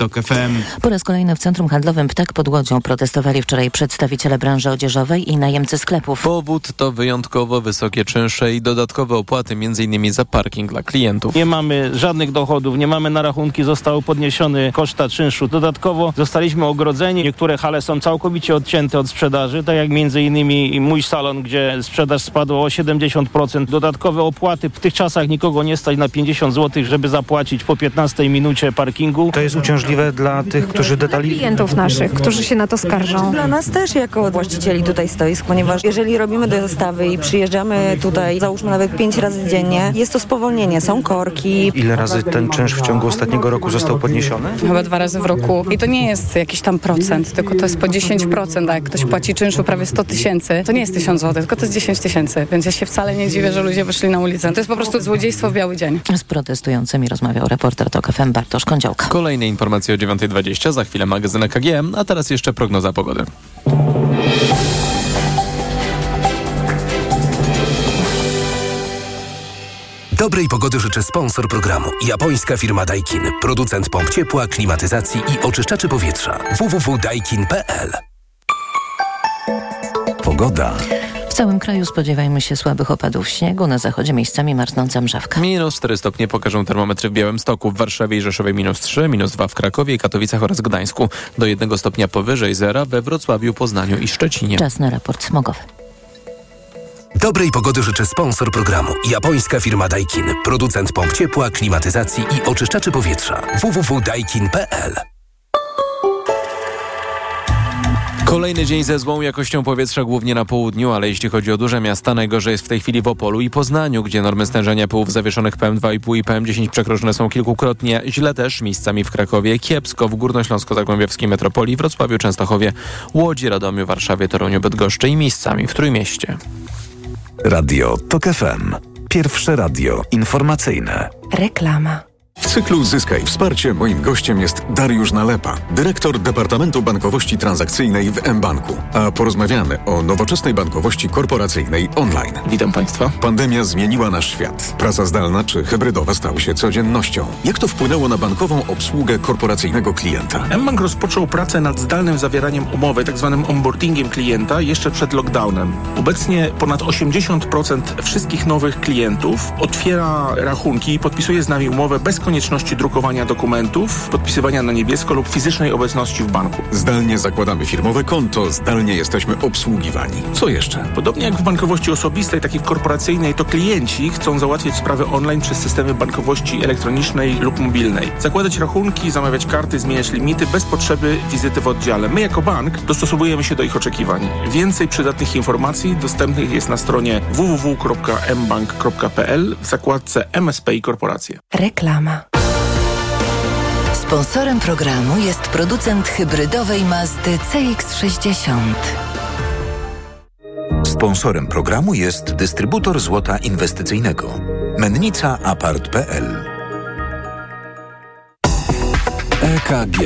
TOK FM. Po raz kolejny w Centrum Handlowym Ptak pod Łodzią protestowali wczoraj przedstawiciele branży odzieżowej i najemcy sklepów. Powód to wyjątkowo wysokie czynsze i dodatkowe opłaty, m.in. za parking dla klientów. Nie mamy żadnych dochodów, nie mamy na rachunki, zostały podniesione koszta czynszu. Dodatkowo zostaliśmy ogrodzeni. Niektóre hale są całkowicie odcięte od sprzedaży, tak jak między innymi mój salon, gdzie sprzedaż spadła o 70%. Dodatkowe opłaty. W tych czasach nikogo nie stać na 50 zł, żeby zapłacić po 15 minucie parkingu. To jest uciążliwe dla tych, którzy detali... klientów naszych, którzy się na to skarżą. Dla nas też jako właścicieli tutaj stoisk, ponieważ jeżeli robimy dostawy i przyjeżdżamy tutaj, załóżmy nawet pięć razy dziennie, jest to spowolnienie, są korki. Ile razy ten czynsz w ciągu ostatniego roku został podniesiony? Chyba dwa razy w roku. I to nie jest jakiś tam procent, tylko to jest po 10%. A jak ktoś płaci czynszu prawie 100 tysięcy, to nie jest 1000 zł, tylko to jest 10 tysięcy. Więc ja się wcale nie dziwię, że ludzie wyszli na ulicę. To jest po prostu złodziejstwo w biały dzień. Z protestującymi rozmawiał reporter TOK FM Bartosz Kądziołka. Kolejne informacje o 9.20, za chwilę magazyn EKG, a teraz jeszcze prognoza pogody. Dobrej pogody życzę sponsor programu. Japońska firma Daikin. Producent pomp ciepła, klimatyzacji i oczyszczaczy powietrza. www.daikin.pl Pogoda. W całym kraju spodziewajmy się słabych opadów śniegu, na zachodzie miejscami marznąca mrzawka. Minus 4 stopnie pokażą termometry w Białymstoku, w Warszawie i Rzeszowie minus 3, minus 2 w Krakowie, Katowicach oraz Gdańsku. Do 1 stopnia powyżej zera we Wrocławiu, Poznaniu i Szczecinie. Czas na raport smogowy. Dobrej pogody życzę sponsor programu. Japońska firma Daikin. Producent pomp ciepła, klimatyzacji i oczyszczaczy powietrza. www.daikin.pl Kolejny dzień ze złą jakością powietrza głównie na południu, ale jeśli chodzi o duże miasta, najgorzej jest w tej chwili w Opolu i Poznaniu, gdzie normy stężenia pyłów zawieszonych PM2,5 i PM10 przekroczone są kilkukrotnie. Źle też miejscami w Krakowie, kiepsko w Górnośląsko-Zagłębiowskiej metropolii, Wrocławiu, Częstochowie, Łodzi, Radomiu, Warszawie, Toruniu, Bydgoszczy i miejscami w Trójmieście. Radio TOK FM. Pierwsze radio informacyjne. Reklama. W cyklu Zyskaj Wsparcie moim gościem jest Dariusz Nalepa, dyrektor Departamentu Bankowości Transakcyjnej w mBanku. A porozmawiamy o nowoczesnej bankowości korporacyjnej online. Witam Państwa. Pandemia zmieniła nasz świat. Praca zdalna czy hybrydowa stały się codziennością. Jak to wpłynęło na bankową obsługę korporacyjnego klienta? mBank rozpoczął pracę nad zdalnym zawieraniem umowy, tzw. Tak onboardingiem klienta jeszcze przed lockdownem. Obecnie ponad 80% wszystkich nowych klientów otwiera rachunki i podpisuje z nami umowę bez konieczności drukowania dokumentów, podpisywania na niebiesko lub fizycznej obecności w banku. Zdalnie zakładamy firmowe konto, zdalnie jesteśmy obsługiwani. Co jeszcze? Podobnie jak w bankowości osobistej, tak i w korporacyjnej, to klienci chcą załatwiać sprawy online przez systemy bankowości elektronicznej lub mobilnej. Zakładać rachunki, zamawiać karty, zmieniać limity bez potrzeby wizyty w oddziale. My jako bank dostosowujemy się do ich oczekiwań. Więcej przydatnych informacji dostępnych jest na stronie www.mbank.pl w zakładce MSP i korporacje. Reklama. Sponsorem programu jest producent hybrydowej Mazdy CX-60. Sponsorem programu jest dystrybutor złota inwestycyjnego. Mennica Apart.pl EKG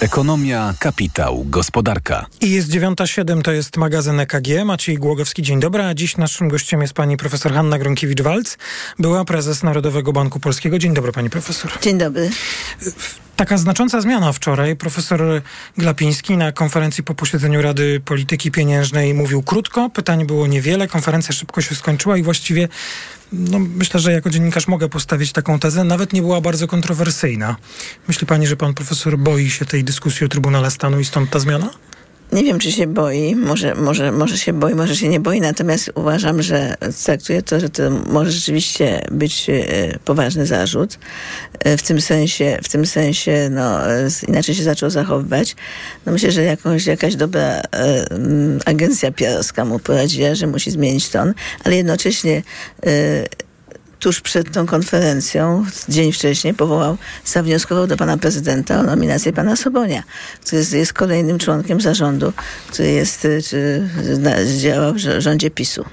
Ekonomia, kapitał, gospodarka. I jest 9.07, to jest magazyn EKG. Maciej Głogowski, dzień dobry. A dziś naszym gościem jest pani profesor Hanna Gronkiewicz-Walc, była prezes Narodowego Banku Polskiego. Dzień dobry, pani profesor. Dzień dobry. Taka znacząca zmiana wczoraj. Profesor Glapiński na konferencji po posiedzeniu Rady Polityki Pieniężnej mówił krótko, pytań było niewiele, konferencja szybko się skończyła i właściwie no, myślę, że jako dziennikarz mogę postawić taką tezę, nawet nie była bardzo kontrowersyjna. Myśli pani, że pan profesor boi się tej dyskusji o Trybunale Stanu i stąd ta zmiana? Nie wiem, czy się boi, może, może, może się boi, może się nie boi, natomiast uważam, że traktuję to, że to może rzeczywiście być e, poważny zarzut. E, w tym sensie, w tym sensie no, e, inaczej się zaczął zachowywać. No myślę, że jakąś, jakaś dobra agencja PR-owska mu poradziła, że musi zmienić ton, ale jednocześnie tuż przed tą konferencją, dzień wcześniej, powołał, zawnioskował do pana prezydenta o nominację pana Sobonia, który jest, jest kolejnym członkiem zarządu, który jest, y, czy, działał w rządzie PiSu.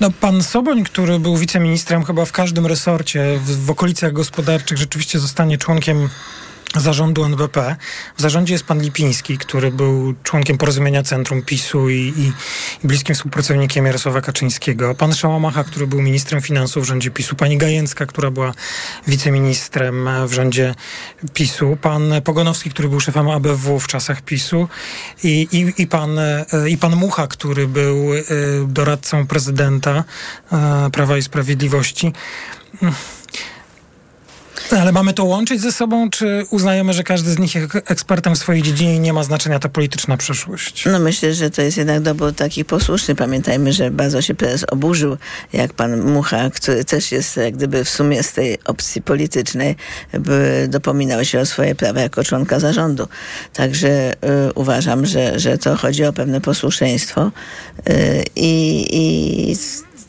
No, pan Soboń, który był wiceministrem chyba w każdym resorcie, w, w okolicach gospodarczych, rzeczywiście zostanie członkiem zarządu NBP. W zarządzie jest pan Lipiński, który był członkiem porozumienia Centrum PiSu i, i, i bliskim współpracownikiem Jarosława Kaczyńskiego. Pan Szałamacha, który był ministrem finansów w rządzie PiSu. Pani Gajęcka, która była wiceministrem w rządzie PiSu. Pan Pogonowski, który był szefem ABW w czasach PiSu. I, i, i, pan, e, i pan Mucha, który był e, doradcą prezydenta e, Prawa i Sprawiedliwości. Ale mamy to łączyć ze sobą, czy uznajemy, że każdy z nich jest ekspertem w swojej dziedzinie i nie ma znaczenia ta polityczna przeszłość? No myślę, że to jest jednak dobór taki posłuszny. Pamiętajmy, że bardzo się prezes oburzył, jak pan Mucha, który też jest jak gdyby w sumie z tej opcji politycznej, dopominał się o swoje prawa jako członka zarządu. Także y, uważam, że, że to chodzi o pewne posłuszeństwo y, i, i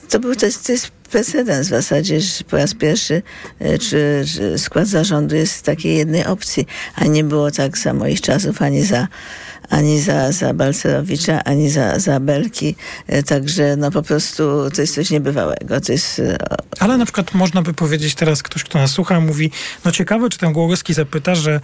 to, był, to, jest, to jest precedens w zasadzie, że po raz pierwszy e, czy, czy skład zarządu jest z takiej jednej opcji, a nie było tak za moich czasów ani za ani za, za Balcerowicza, ani za, za Belki. E, także no po prostu to jest coś niebywałego. To jest... e, Ale na przykład można by powiedzieć teraz, ktoś, kto nas słucha, mówi, no ciekawe, czy ten Głogowski zapyta, że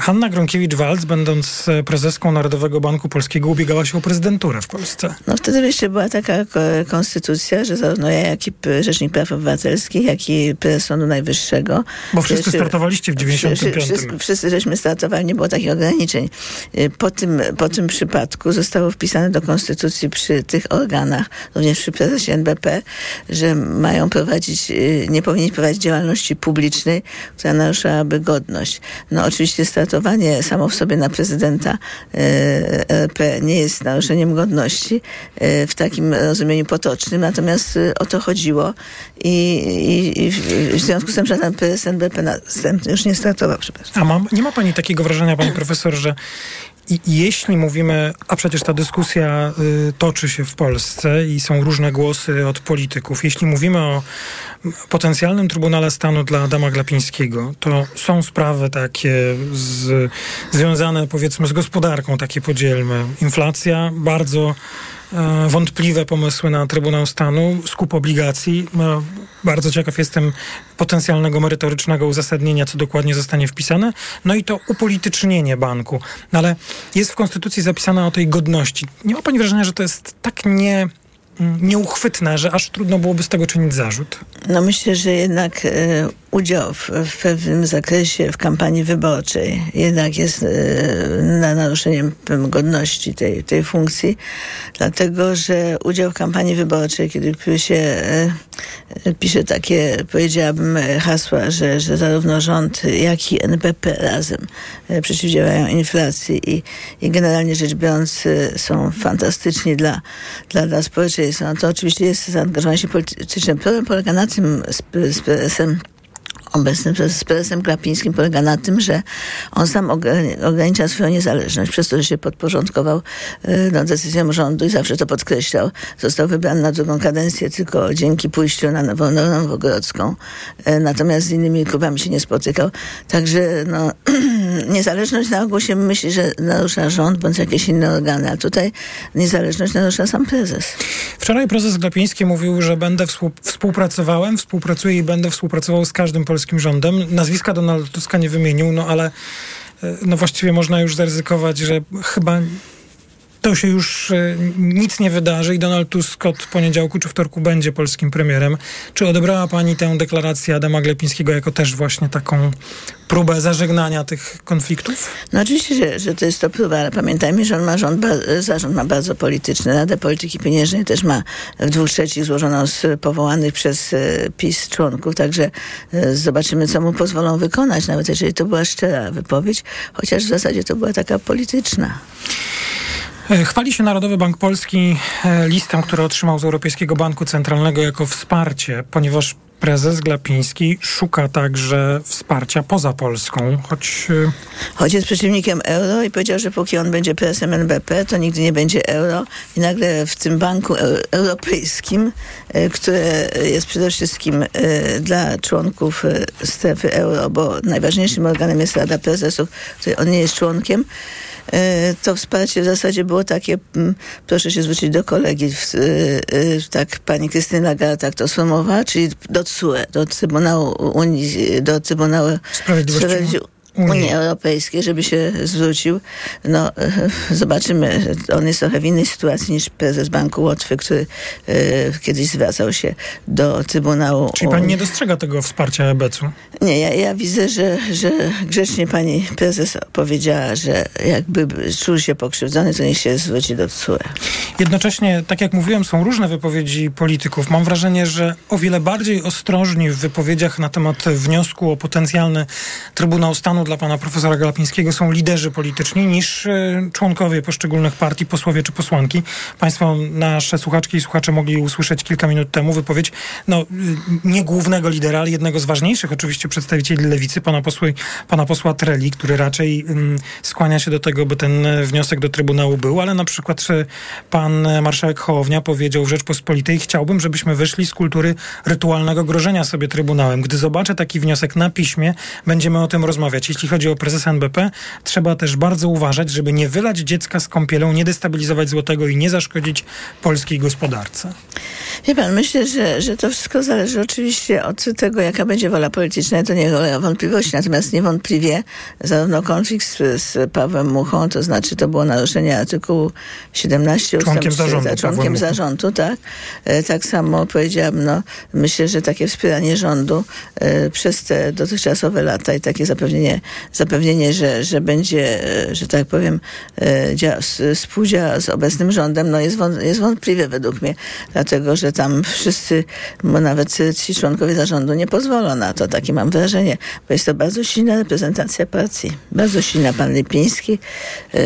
Hanna Gronkiewicz-Waltz, będąc e, prezeską Narodowego Banku Polskiego, ubiegała się o prezydenturę w Polsce. No wtedy jeszcze była taka ko- konstytucja, że zarówno ja, jak i Rzecznik Praw Obywatelskich, jak i prezes Sądu Najwyższego. Bo wszyscy startowaliście w 95. Wszyscy, wszyscy, wszyscy żeśmy startowali, nie było takich ograniczeń. Y, Po tym, po tym przypadku zostało wpisane do konstytucji przy tych organach, również przy prezesie NBP, że mają prowadzić, y, nie powinni prowadzić działalności publicznej, która naruszałaby godność. No oczywiście startowanie samo w sobie na prezydenta RP nie jest naruszeniem godności y, w takim rozumieniu potocznym, natomiast o to chodziło i, i, i w- związku z tym żaden prezes NBP następny już nie startował, przepraszam. A nie ma pani takiego wrażenia, pani profesor, że i, jeśli mówimy, a przecież ta dyskusja y, toczy się w Polsce i są różne głosy od polityków, jeśli mówimy o potencjalnym Trybunale Stanu dla Adama Glapińskiego, to są sprawy takie z, związane powiedzmy z gospodarką, takie podzielmy. Inflacja, bardzo wątpliwe pomysły na Trybunał Stanu, skup obligacji. No, bardzo ciekaw jestem potencjalnego merytorycznego uzasadnienia, co dokładnie zostanie wpisane. No i to upolitycznienie banku. No ale jest w Konstytucji zapisane o tej godności. Nie ma pani wrażenia, że to jest tak nie, mm, nieuchwytne, że aż trudno byłoby z tego czynić zarzut? No myślę, że jednak e, udział w, w pewnym zakresie w kampanii wyborczej jednak jest e, na naruszeniem godności tej, tej funkcji, dlatego że udział w kampanii wyborczej, kiedy się e, pisze takie, powiedziałabym, hasła, że, że zarówno rząd, jak i NBP razem e, przeciwdziałają inflacji i, i generalnie rzecz biorąc są fantastyczni dla, dla, dla społeczeństwa, no to oczywiście jest zaangażowanie się polityczne. Problem polega na tym z, z obecnym z prezesem Glapińskim polega na tym, że on sam ograni- ogranicza swoją niezależność przez to, że się podporządkował y, no, decyzjom rządu i zawsze to podkreślał. Został wybrany na drugą kadencję tylko dzięki pójściu na Nową Nowogrodzką. Y, Natomiast z innymi klubami się nie spotykał. Także no, niezależność na ogół się myśli, że narusza rząd bądź jakieś inne organy, a tutaj niezależność narusza sam prezes. Wczoraj prezes Glapiński mówił, że będę współ, współpracowałem, współpracuję i będę współpracował z każdym polskim rządem. Nazwiska Donalda Tuska nie wymienił, no ale e, no właściwie można już zaryzykować, że chyba to się już e, nic nie wydarzy i Donald Tusk od poniedziałku czy wtorku będzie polskim premierem. Czy odebrała pani tę deklarację Adama Glapińskiego jako też właśnie taką próbę zażegnania tych konfliktów? No oczywiście, że, że to jest to próba, ale pamiętajmy, że on ma rząd, zarząd ma bardzo polityczny. Radę Polityki Pieniężnej też ma w dwóch trzecich złożoną z powołanych przez e, PiS członków, także e, zobaczymy, co mu pozwolą wykonać, nawet jeżeli to była szczera wypowiedź, chociaż w zasadzie to była taka polityczna. E, Chwali się Narodowy Bank Polski e, listem, który otrzymał z Europejskiego Banku Centralnego jako wsparcie, ponieważ prezes Glapiński szuka także wsparcia poza Polską, choć e, Choć jest przeciwnikiem euro i powiedział, że póki on będzie prezesem NBP, to nigdy nie będzie euro. I nagle w tym banku eu- europejskim, które jest przede wszystkim dla członków strefy euro, bo najważniejszym organem jest Rada Prezesów, której on nie jest członkiem, to wsparcie w zasadzie było takie, mm, proszę się zwrócić do kolegi, e, e, tak pani Krystyna Lagarde tak to sformułowała, czyli do TSUE, do Trybunału Unii, do Trybunału Sprawiedliwości. Sprawiedli- Unii. Europejskiej, żeby się zwrócił. No, zobaczymy. On jest trochę w innej sytuacji niż prezes Banku Łotwy, który e, kiedyś zwracał się do Trybunału. Czyli pani nie dostrzega tego wsparcia EBC-u? Nie, ja, ja widzę, że, że grzecznie pani prezes powiedziała, że jakby czuł się pokrzywdzony, to niech się zwróci do TSUE. Jednocześnie, tak jak mówiłem, są różne wypowiedzi polityków. Mam wrażenie, że o wiele bardziej ostrożni w wypowiedziach na temat wniosku o potencjalny Trybunał Stanu dla pana profesora Galapińskiego są liderzy polityczni niż e, członkowie poszczególnych partii, posłowie czy posłanki. Państwo, nasze słuchaczki i słuchacze mogli usłyszeć kilka minut temu wypowiedź, no y, nie głównego lidera, ale jednego z ważniejszych oczywiście przedstawicieli lewicy, pana, posły, pana posła Treli, który raczej um, skłania się do tego, by ten wniosek do Trybunału był, ale na przykład pan marszałek Hołownia powiedział w Rzeczpospolitej, chciałbym, żebyśmy wyszli z kultury rytualnego grożenia sobie Trybunałem. Gdy zobaczę taki wniosek na piśmie, będziemy o tym rozmawiać. Jeśli chodzi o prezesa NBP, trzeba też bardzo uważać, żeby nie wylać dziecka z kąpielą, nie destabilizować złotego i nie zaszkodzić polskiej gospodarce. Wie pan, myślę, że, że to wszystko zależy oczywiście od tego, jaka będzie wola polityczna, to nie ulega wątpliwości. Natomiast niewątpliwie zarówno konflikt z, z Pawłem Muchą, to znaczy to było naruszenie artykułu 17 członkiem ustęp, zarządu, członkiem zarządu, tak. E, tak samo powiedziałam, no, myślę, że takie wspieranie rządu e, przez te dotychczasowe lata i takie zapewnienie, zapewnienie że, że będzie, e, że tak powiem, e, dzia, współdziała z obecnym rządem, no jest, wąt, jest wątpliwe według mnie, dlatego, że tam wszyscy, nawet ci członkowie zarządu nie pozwolą na to, takie mam wrażenie, bo jest to bardzo silna reprezentacja partii. Bardzo silna pan Lipiński, e,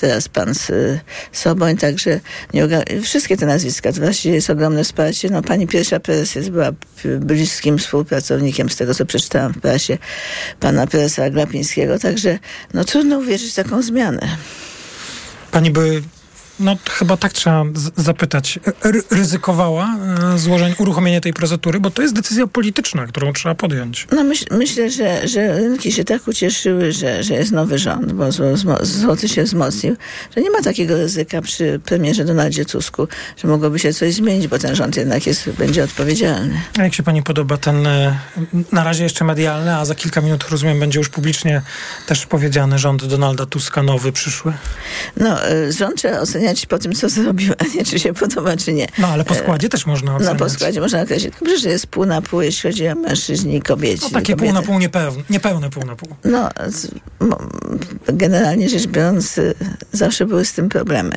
teraz pan Soboń, także nie, wszystkie te nazwiska, to właściwie jest ogromne wsparcie. No, pani pierwsza prezes była bliskim współpracownikiem, z tego co przeczytałam w prasie, pana prezesa Glapińskiego, także no, trudno uwierzyć w taką zmianę. Pani by no chyba tak trzeba zapytać. R ryzykowała e, złożenie, uruchomienie tej procedury, bo to jest decyzja polityczna, którą trzeba podjąć. No myśl, myślę, że, że rynki się tak ucieszyły, że, że jest nowy rząd, bo złoty się wzmocnił, że nie ma takiego ryzyka przy premierze Donaldzie Tusku, że mogłoby się coś zmienić, bo ten rząd jednak jest, będzie odpowiedzialny. A jak się pani podoba ten e, na razie jeszcze medialny, a za kilka minut rozumiem będzie już publicznie też powiedziany rząd Donalda Tuska nowy, przyszły? No, e, rząd trzeba oceniać oceniać po tym, co zrobił, a nie czy się podoba, czy nie. No ale po składzie też można oceniać. No po składzie można określić. Dobrze, że jest pół na pół, jeśli chodzi o mężczyźni i kobieci. No takie kobiety. pół na pół niepełne, niepełne pół na pół. No, generalnie rzecz biorąc, y, zawsze były z tym problemy.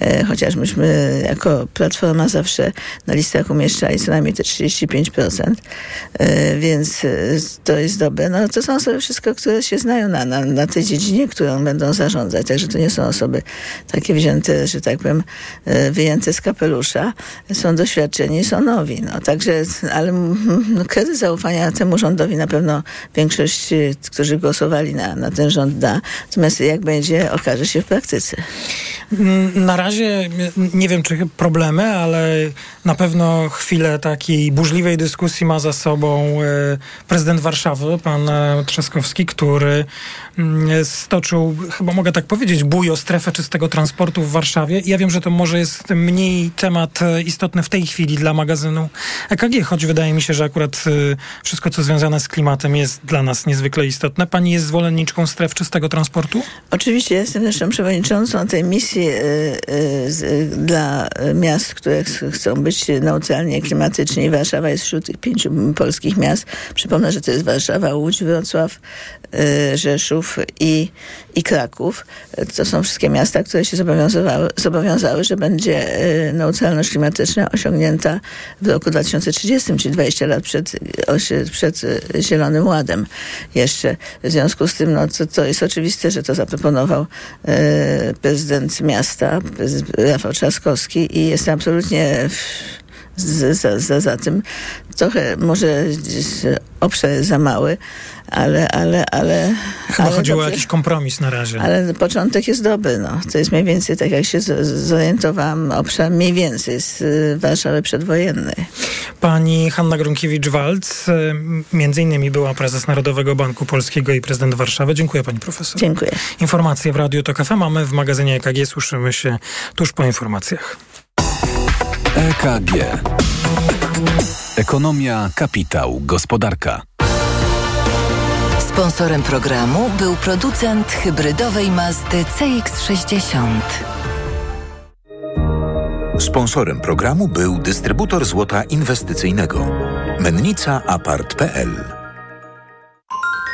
E, chociaż myśmy jako Platforma zawsze na listach umieszczali co najmniej te 35%, e, więc to jest dobre. No to są osoby wszystko, które się znają na, na, na tej dziedzinie, którą będą zarządzać. Także to nie są osoby takie wzięte że tak powiem, e, wyjęte z kapelusza, są doświadczeni, są nowi. No, także, ale no, kredyt zaufania temu rządowi na pewno większość, którzy głosowali na, na ten rząd da. Natomiast jak będzie, okaże się w praktyce. Na razie nie wiem, czy problemy, ale na pewno chwilę takiej burzliwej dyskusji ma za sobą e, prezydent Warszawy, pan e, Trzaskowski, który mm, stoczył, chyba mogę tak powiedzieć, bój o strefę czystego transportu w Warszawie. Ja wiem, że to może jest mniej temat e, istotny w tej chwili dla magazynu EKG, choć wydaje mi się, że akurat wszystko, co związane z klimatem jest dla nas niezwykle istotne. Pani jest zwolenniczką stref czystego transportu? Oczywiście, jestem zresztą przewodniczącą tej misji dla miast, które chcą być neutralnie klimatycznie. Warszawa jest wśród tych pięciu polskich miast. Przypomnę, że to jest Warszawa, Łódź, Wrocław, Rzeszów i, i Kraków. To są wszystkie miasta, które się zobowiązały, zobowiązały, że będzie y, neutralność klimatyczna osiągnięta w roku 2030, czyli 20 lat przed, przed y, Zielonym Ładem jeszcze. W związku z tym no, to, to jest oczywiste, że to zaproponował prezydent miasta, Rafał Trzaskowski i jest absolutnie za, za, za tym. Trochę może obszar za mały, ale, ale, ale... Chyba ale chodziło o jakiś kompromis na razie. Ale początek jest dobry, no. To jest mniej więcej, tak jak się zorientowałam, obszar mniej więcej z Warszawy przedwojennej. Pani Hanna Grunkiewicz-Walc, y, między innymi była prezes Narodowego Banku Polskiego i prezydent Warszawy. Dziękuję pani profesor. Dziękuję. Informacje w Radiu TOK FM mamy w magazynie EKG. Słyszymy się tuż po informacjach. EKG. Ekonomia, kapitał, gospodarka. Sponsorem programu był producent hybrydowej Mazdy CX-60. Sponsorem programu był dystrybutor złota inwestycyjnego. Mennica Apart.pl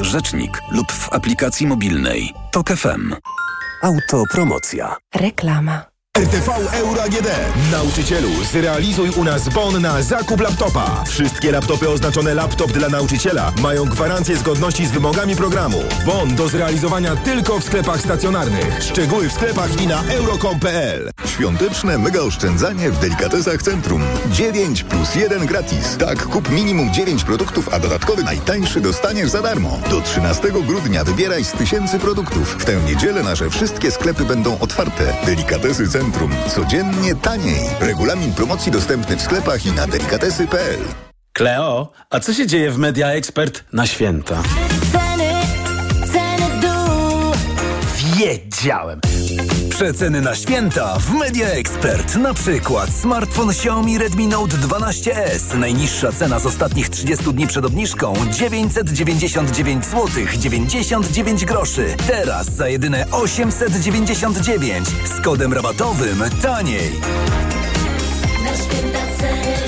rzecznik lub w aplikacji mobilnej. TOK FM. Autopromocja. Reklama. RTV Euro AGD. Nauczycielu, zrealizuj u nas bon na zakup laptopa. Wszystkie laptopy oznaczone laptop dla nauczyciela mają gwarancję zgodności z wymogami programu. Bon do zrealizowania tylko w sklepach stacjonarnych. Szczegóły w sklepach i na euro.com.pl. Świąteczne mega oszczędzanie w Delikatesach Centrum. 9 plus 1 gratis. Tak, kup minimum 9 produktów, a dodatkowy najtańszy dostaniesz za darmo. Do 13 grudnia wybieraj z tysięcy produktów. W tę niedzielę nasze wszystkie sklepy będą otwarte. Delikatesy Centrum. Codziennie taniej. Regulamin promocji dostępny w sklepach i na delikatesy.pl. Kleo, a co się dzieje w Media Expert na święta? Ceny, ceny dół. Wiedziałem! Przeceny na święta w Media Expert. Na przykład smartfon Xiaomi Redmi Note 12S. Najniższa cena z ostatnich 30 dni przed obniżką 999 zł 99 groszy. Teraz za jedyne 899 z kodem rabatowym taniej. Na święta ceny.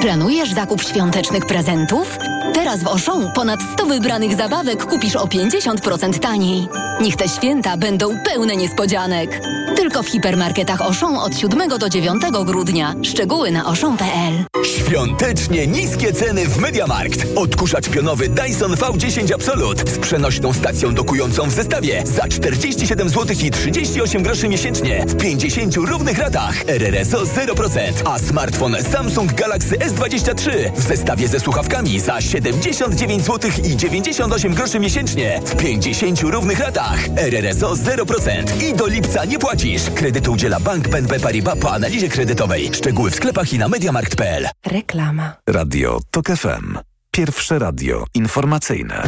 Planujesz zakup świątecznych prezentów? Teraz w Auchan ponad 100 wybranych zabawek kupisz o 50% taniej. Niech te święta będą pełne niespodzianek. Tylko w hipermarketach Auchan od 7 do 9 grudnia. Szczegóły na auchan.pl. Świątecznie niskie ceny w Mediamarkt. Odkurzacz pionowy Dyson V10 Absolut z przenośną stacją dokującą w zestawie za 47 zł i 38 groszy miesięcznie w 50 równych ratach. RRSO 0%, a smartfon Samsung Galaxy S23 w zestawie ze słuchawkami za 79 zł i 98 groszy miesięcznie w 50 równych ratach. RRSO 0% i do lipca nie płacisz. Kredytu udziela Bank BNP Paribas po analizie kredytowej. Szczegóły w sklepach i na mediamarkt.pl. Reklama. Radio TOK FM. Pierwsze radio informacyjne.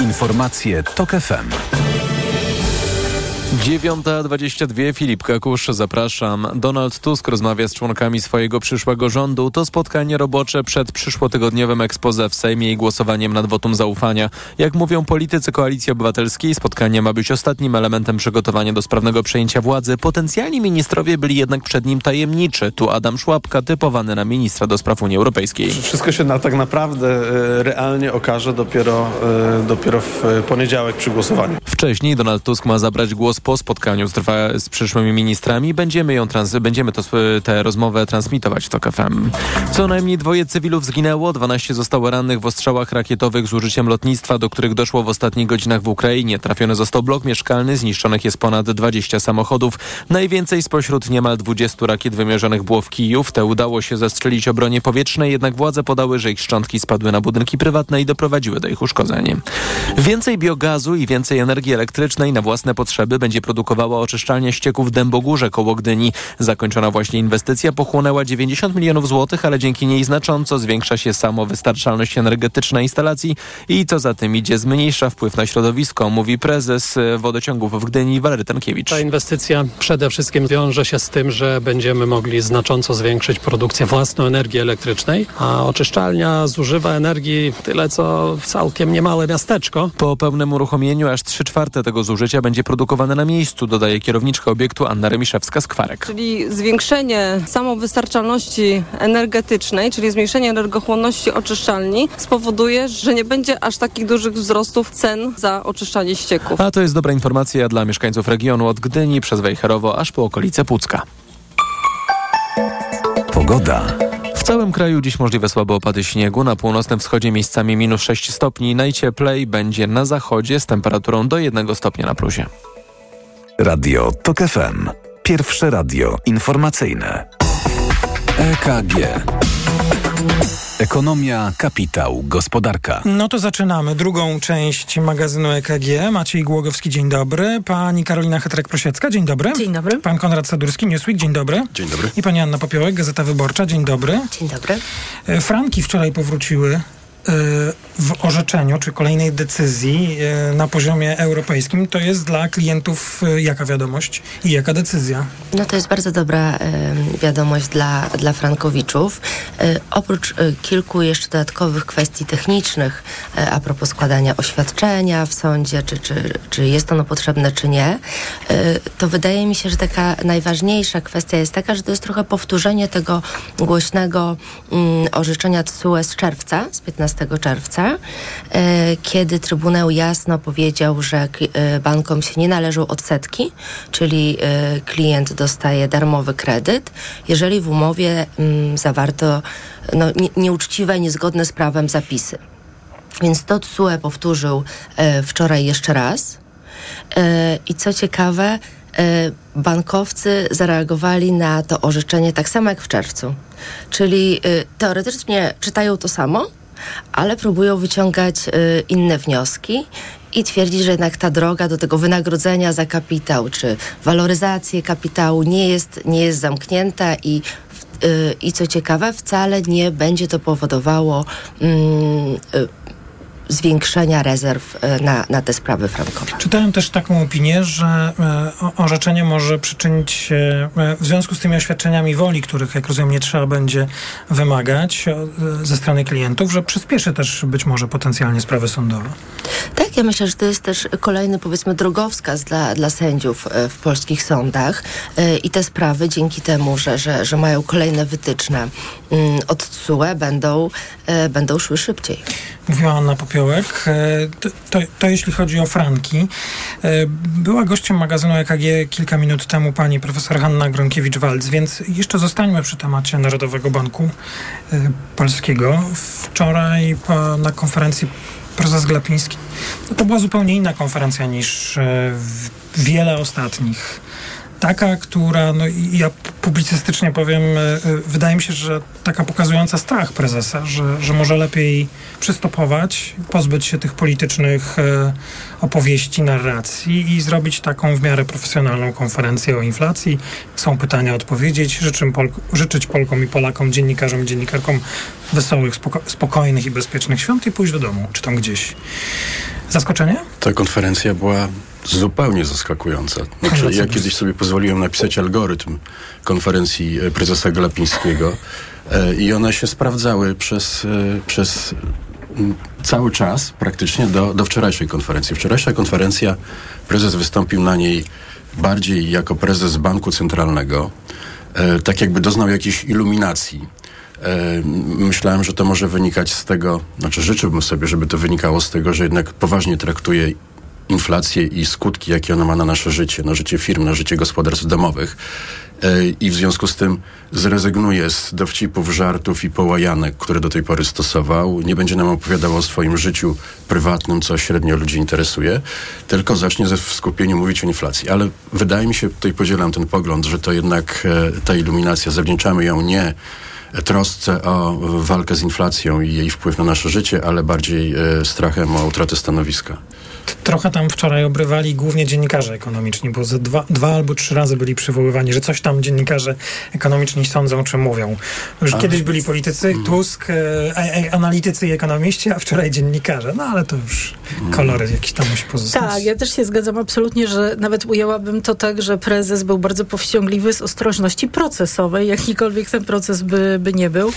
Informacje TOK FM. 9.22 Filip Kakusz, zapraszam. Donald Tusk rozmawia z członkami swojego przyszłego rządu. To spotkanie robocze przed przyszłotygodniowym ekspoze w Sejmie i głosowaniem nad wotum zaufania. Jak mówią politycy Koalicji Obywatelskiej, spotkanie ma być ostatnim elementem przygotowania do sprawnego przejęcia władzy. Potencjalni ministrowie byli jednak przed nim tajemniczy. Tu Adam Szłapka, typowany na ministra do spraw Unii Europejskiej. Wszystko się na, tak naprawdę e, realnie okaże dopiero, e, dopiero w e, poniedziałek przy głosowaniu. Wcześniej Donald Tusk ma zabrać głos po spotkaniu z, z przyszłymi ministrami. Będziemy, ją trans, będziemy to, tę rozmowę transmitować w TOK FM. Co najmniej dwoje cywilów zginęło, 12 zostało rannych w ostrzałach rakietowych z użyciem lotnictwa, do których doszło w ostatnich godzinach w Ukrainie. Trafiony został blok mieszkalny, zniszczonych jest ponad 20 samochodów. Najwięcej spośród niemal 20 rakiet wymierzonych było w Kijów. Te udało się zestrzelić obronie powietrznej, jednak władze podały, że ich szczątki spadły na budynki prywatne i doprowadziły do ich uszkodzeń. Więcej biogazu i więcej energii elektrycznej na własne potrzeby będzie produkowała oczyszczalnia ścieków w Dębogórze koło Gdyni. Zakończona właśnie inwestycja pochłonęła 90 milionów złotych, ale dzięki niej znacząco zwiększa się samowystarczalność energetyczna instalacji i co za tym idzie zmniejsza wpływ na środowisko, mówi prezes wodociągów w Gdyni Walery Tankiewicz. Ta inwestycja przede wszystkim wiąże się z tym, że będziemy mogli znacząco zwiększyć produkcję własnej energii elektrycznej, a oczyszczalnia zużywa energii tyle co całkiem niemałe miasteczko. Po pełnym uruchomieniu aż 3 czwarte tego zużycia będzie produkowane na na miejscu, dodaje kierowniczka obiektu Anna Remiszewska-Skwarek. Czyli zwiększenie samowystarczalności energetycznej, czyli zmniejszenie energochłonności oczyszczalni spowoduje, że nie będzie aż takich dużych wzrostów cen za oczyszczanie ścieków. A to jest dobra informacja dla mieszkańców regionu od Gdyni przez Wejherowo aż po okolice Pucka. Pogoda. W całym kraju dziś możliwe słabe opady śniegu. Na północnym wschodzie miejscami minus 6 stopni. Najcieplej będzie na zachodzie z temperaturą do 1 stopnia na plusie. Radio TOK FM. Pierwsze radio informacyjne. EKG. Ekonomia, kapitał, gospodarka. No to zaczynamy drugą część magazynu EKG. Maciej Głogowski, dzień dobry. Pani Karolina Hetrek-Prosiecka, dzień dobry. Dzień dobry. Pan Konrad Sadurski, Newsweek, dzień dobry. Dzień dobry. I pani Anna Popiołek, Gazeta Wyborcza, dzień dobry. Dzień dobry. E, Franki wczoraj powróciły w orzeczeniu, czy kolejnej decyzji e, na poziomie europejskim. To jest dla klientów e, jaka wiadomość i jaka decyzja? No to jest bardzo dobra wiadomość dla, dla frankowiczów. Oprócz kilku jeszcze dodatkowych kwestii technicznych a propos składania oświadczenia w sądzie, czy, czy, czy jest ono potrzebne, czy nie, to wydaje mi się, że taka najważniejsza kwestia jest taka, że to jest trochę powtórzenie tego głośnego mm, orzeczenia TSUE z czerwca, z 15 czerwca, e, kiedy Trybunał jasno powiedział, że e, bankom się nie należą odsetki, czyli e, klient dostaje darmowy kredyt, jeżeli w umowie mm, zawarto no, nie, nieuczciwe, niezgodne z prawem zapisy. Więc to TSUE powtórzył wczoraj jeszcze raz. I co ciekawe, bankowcy zareagowali na to orzeczenie tak samo jak w czerwcu. Czyli teoretycznie czytają to samo, ale próbują wyciągać e, inne wnioski i twierdzić, że jednak ta droga do tego wynagrodzenia za kapitał czy waloryzację kapitału nie jest, nie jest zamknięta i y, i co ciekawe, wcale nie będzie to powodowało mm, y, zwiększenia rezerw y, na, na te sprawy frankowe. Czytałem też taką opinię, że e, orzeczenie może przyczynić się e, w związku z tymi oświadczeniami woli, których jak rozumiem nie trzeba będzie wymagać e, ze strony klientów, że przyspieszy też być może potencjalnie sprawy sądowe. Tak, ja myślę, że to jest też kolejny, powiedzmy, drogowskaz dla, dla sędziów e, w polskich sądach E, i te sprawy dzięki temu, że, że, że mają kolejne wytyczne mm, od TSUE będą, e, będą szły szybciej. Mówiła Anna Popiołek. E, To, to, to jeśli chodzi o franki. E, Była gościem magazynu EKG kilka minut temu pani profesor Hanna Gronkiewicz-Walc, więc jeszcze zostańmy przy temacie Narodowego Banku e, Polskiego. Wczoraj na konferencji prezes Glapiński, no to była zupełnie inna konferencja niż e, wiele ostatnich. Taka, która, no ja publicystycznie powiem, e, e, wydaje mi się, że taka pokazująca strach prezesa, że, że może lepiej przystopować, pozbyć się tych politycznych e, opowieści, narracji i zrobić taką w miarę profesjonalną konferencję o inflacji. Są pytania, odpowiedzieć. Życzę Polk- życzyć Polkom i Polakom, dziennikarzom i dziennikarkom wesołych, spoko- spokojnych i bezpiecznych świąt i pójść do domu, czy tam gdzieś. Zaskoczenie? Ta konferencja była zupełnie zaskakująca. Znaczy, ja kiedyś sobie pozwoliłem napisać algorytm konferencji e, prezesa Glapińskiego e, i one się sprawdzały przez, e, przez cały czas praktycznie do, do wczorajszej konferencji. Wczorajsza konferencja, prezes wystąpił na niej bardziej jako prezes Banku Centralnego, tak jakby doznał jakiejś iluminacji. Myślałem, że to może wynikać z tego, znaczy życzyłbym sobie, żeby to wynikało z tego, że jednak poważnie traktuje inflację i skutki, jakie ona ma na nasze życie, na życie firm, na życie gospodarstw domowych. E, I w związku z tym zrezygnuje z dowcipów, żartów i połajanek, które do tej pory stosował. Nie będzie nam opowiadał o swoim życiu prywatnym, co średnio ludzi interesuje, tylko zacznie ze w skupieniu mówić o inflacji. Ale wydaje mi się, tutaj podzielam ten pogląd, że to jednak e, ta iluminacja, zawdzięczamy ją nie trosce o walkę z inflacją i jej wpływ na nasze życie, ale bardziej e, strachem o utratę stanowiska. Trochę tam wczoraj obrywali głównie dziennikarze ekonomiczni, bo dwa, dwa albo trzy razy byli przywoływani, że coś tam dziennikarze ekonomiczni sądzą czy mówią. Już A. kiedyś byli politycy, Tusk, e, e, analitycy i ekonomiści, a wczoraj dziennikarze. No ale to już kolory jakiś tam musi pozostać. Tak, ja też się zgadzam absolutnie, że nawet ujęłabym to tak, że prezes był bardzo powściągliwy z ostrożności procesowej, jakikolwiek ten proces by, żeby nie był.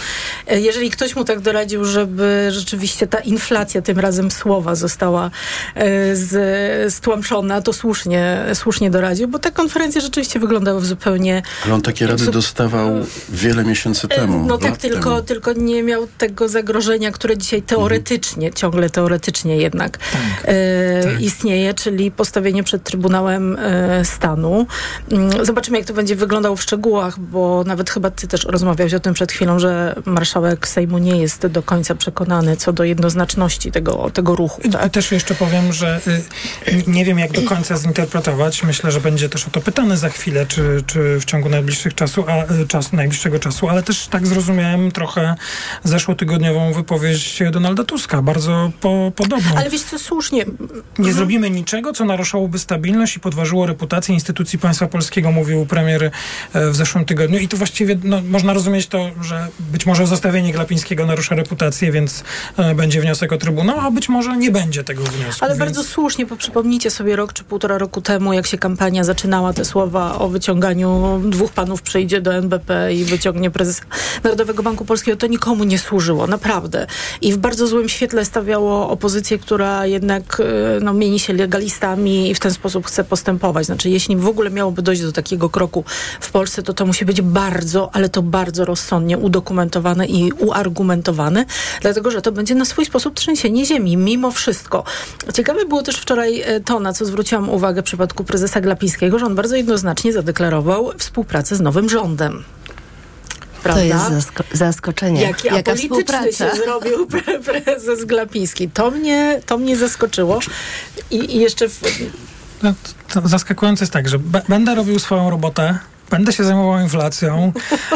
E, Jeżeli ktoś mu tak doradził, żeby rzeczywiście ta inflacja, tym razem słowa, została e, z, stłamszona, to słusznie, słusznie doradził, bo te konferencje rzeczywiście wyglądały w zupełnie... Ale on takie rady dostawał wiele miesięcy temu. No tak, tylko, temu. tylko nie miał tego zagrożenia, które dzisiaj teoretycznie, ciągle teoretycznie jednak e, istnieje, czyli postawienie przed Trybunałem e, Stanu. Mm, Zobaczymy, jak to będzie wyglądało w szczegółach, bo nawet chyba ty też rozmawiałeś o tym przed chwilą, że marszałek Sejmu nie jest do końca przekonany co do jednoznaczności tego, tego ruchu. I też jeszcze powiem, że y, nie wiem jak do końca zinterpretować. Myślę, że będzie też o to pytany za chwilę, czy, czy w ciągu najbliższych czasu, a, y, czasu, najbliższego czasu, ale też tak zrozumiałem trochę zeszłotygodniową wypowiedź Donalda Tuska, bardzo po, podobną. Ale wiesz co, słusznie. Nie zrobimy niczego, co naruszałoby stabilność i podważyło reputację instytucji państwa polskiego, mówił premier e, w zeszłym tygodniu. I to właściwie no, można rozumieć to, że być może zostawienie Glapińskiego narusza reputację, więc e, będzie wniosek o Trybunał, a być może nie będzie tego wniosku. Ale więc... bardzo słusznie, bo przypomnijcie sobie rok czy półtora roku temu, jak się kampania zaczynała, te słowa o wyciąganiu dwóch panów przyjdzie do NBP i wyciągnie prezesa Narodowego Banku Polskiego, to nikomu nie służyło, naprawdę. I w bardzo złym świetle stawiało opozycję, która jednak e, no, mieni się legalistami i w ten sposób chce postępować. Znaczy, jeśli w ogóle miałoby dojść do takiego kroku w Polsce, to to musi być bardzo, ale to bardzo rozsądnie udokumentowane i uargumentowane, dlatego, że to będzie na swój sposób trzęsienie ziemi, mimo wszystko. Ciekawe było też wczoraj e, to, na co zwróciłam uwagę w przypadku prezesa Glapińskiego, że on bardzo jednoznacznie zadeklarował współpracę z nowym rządem. Prawda? To jest zasko- zaskoczenie. Jaki Jaka apolityczny współpraca? się zrobił pre prezes Glapiński. To mnie, to mnie zaskoczyło. I, i jeszcze... W... No, to zaskakujące jest tak, że b- będę robił swoją robotę, będę się zajmował inflacją,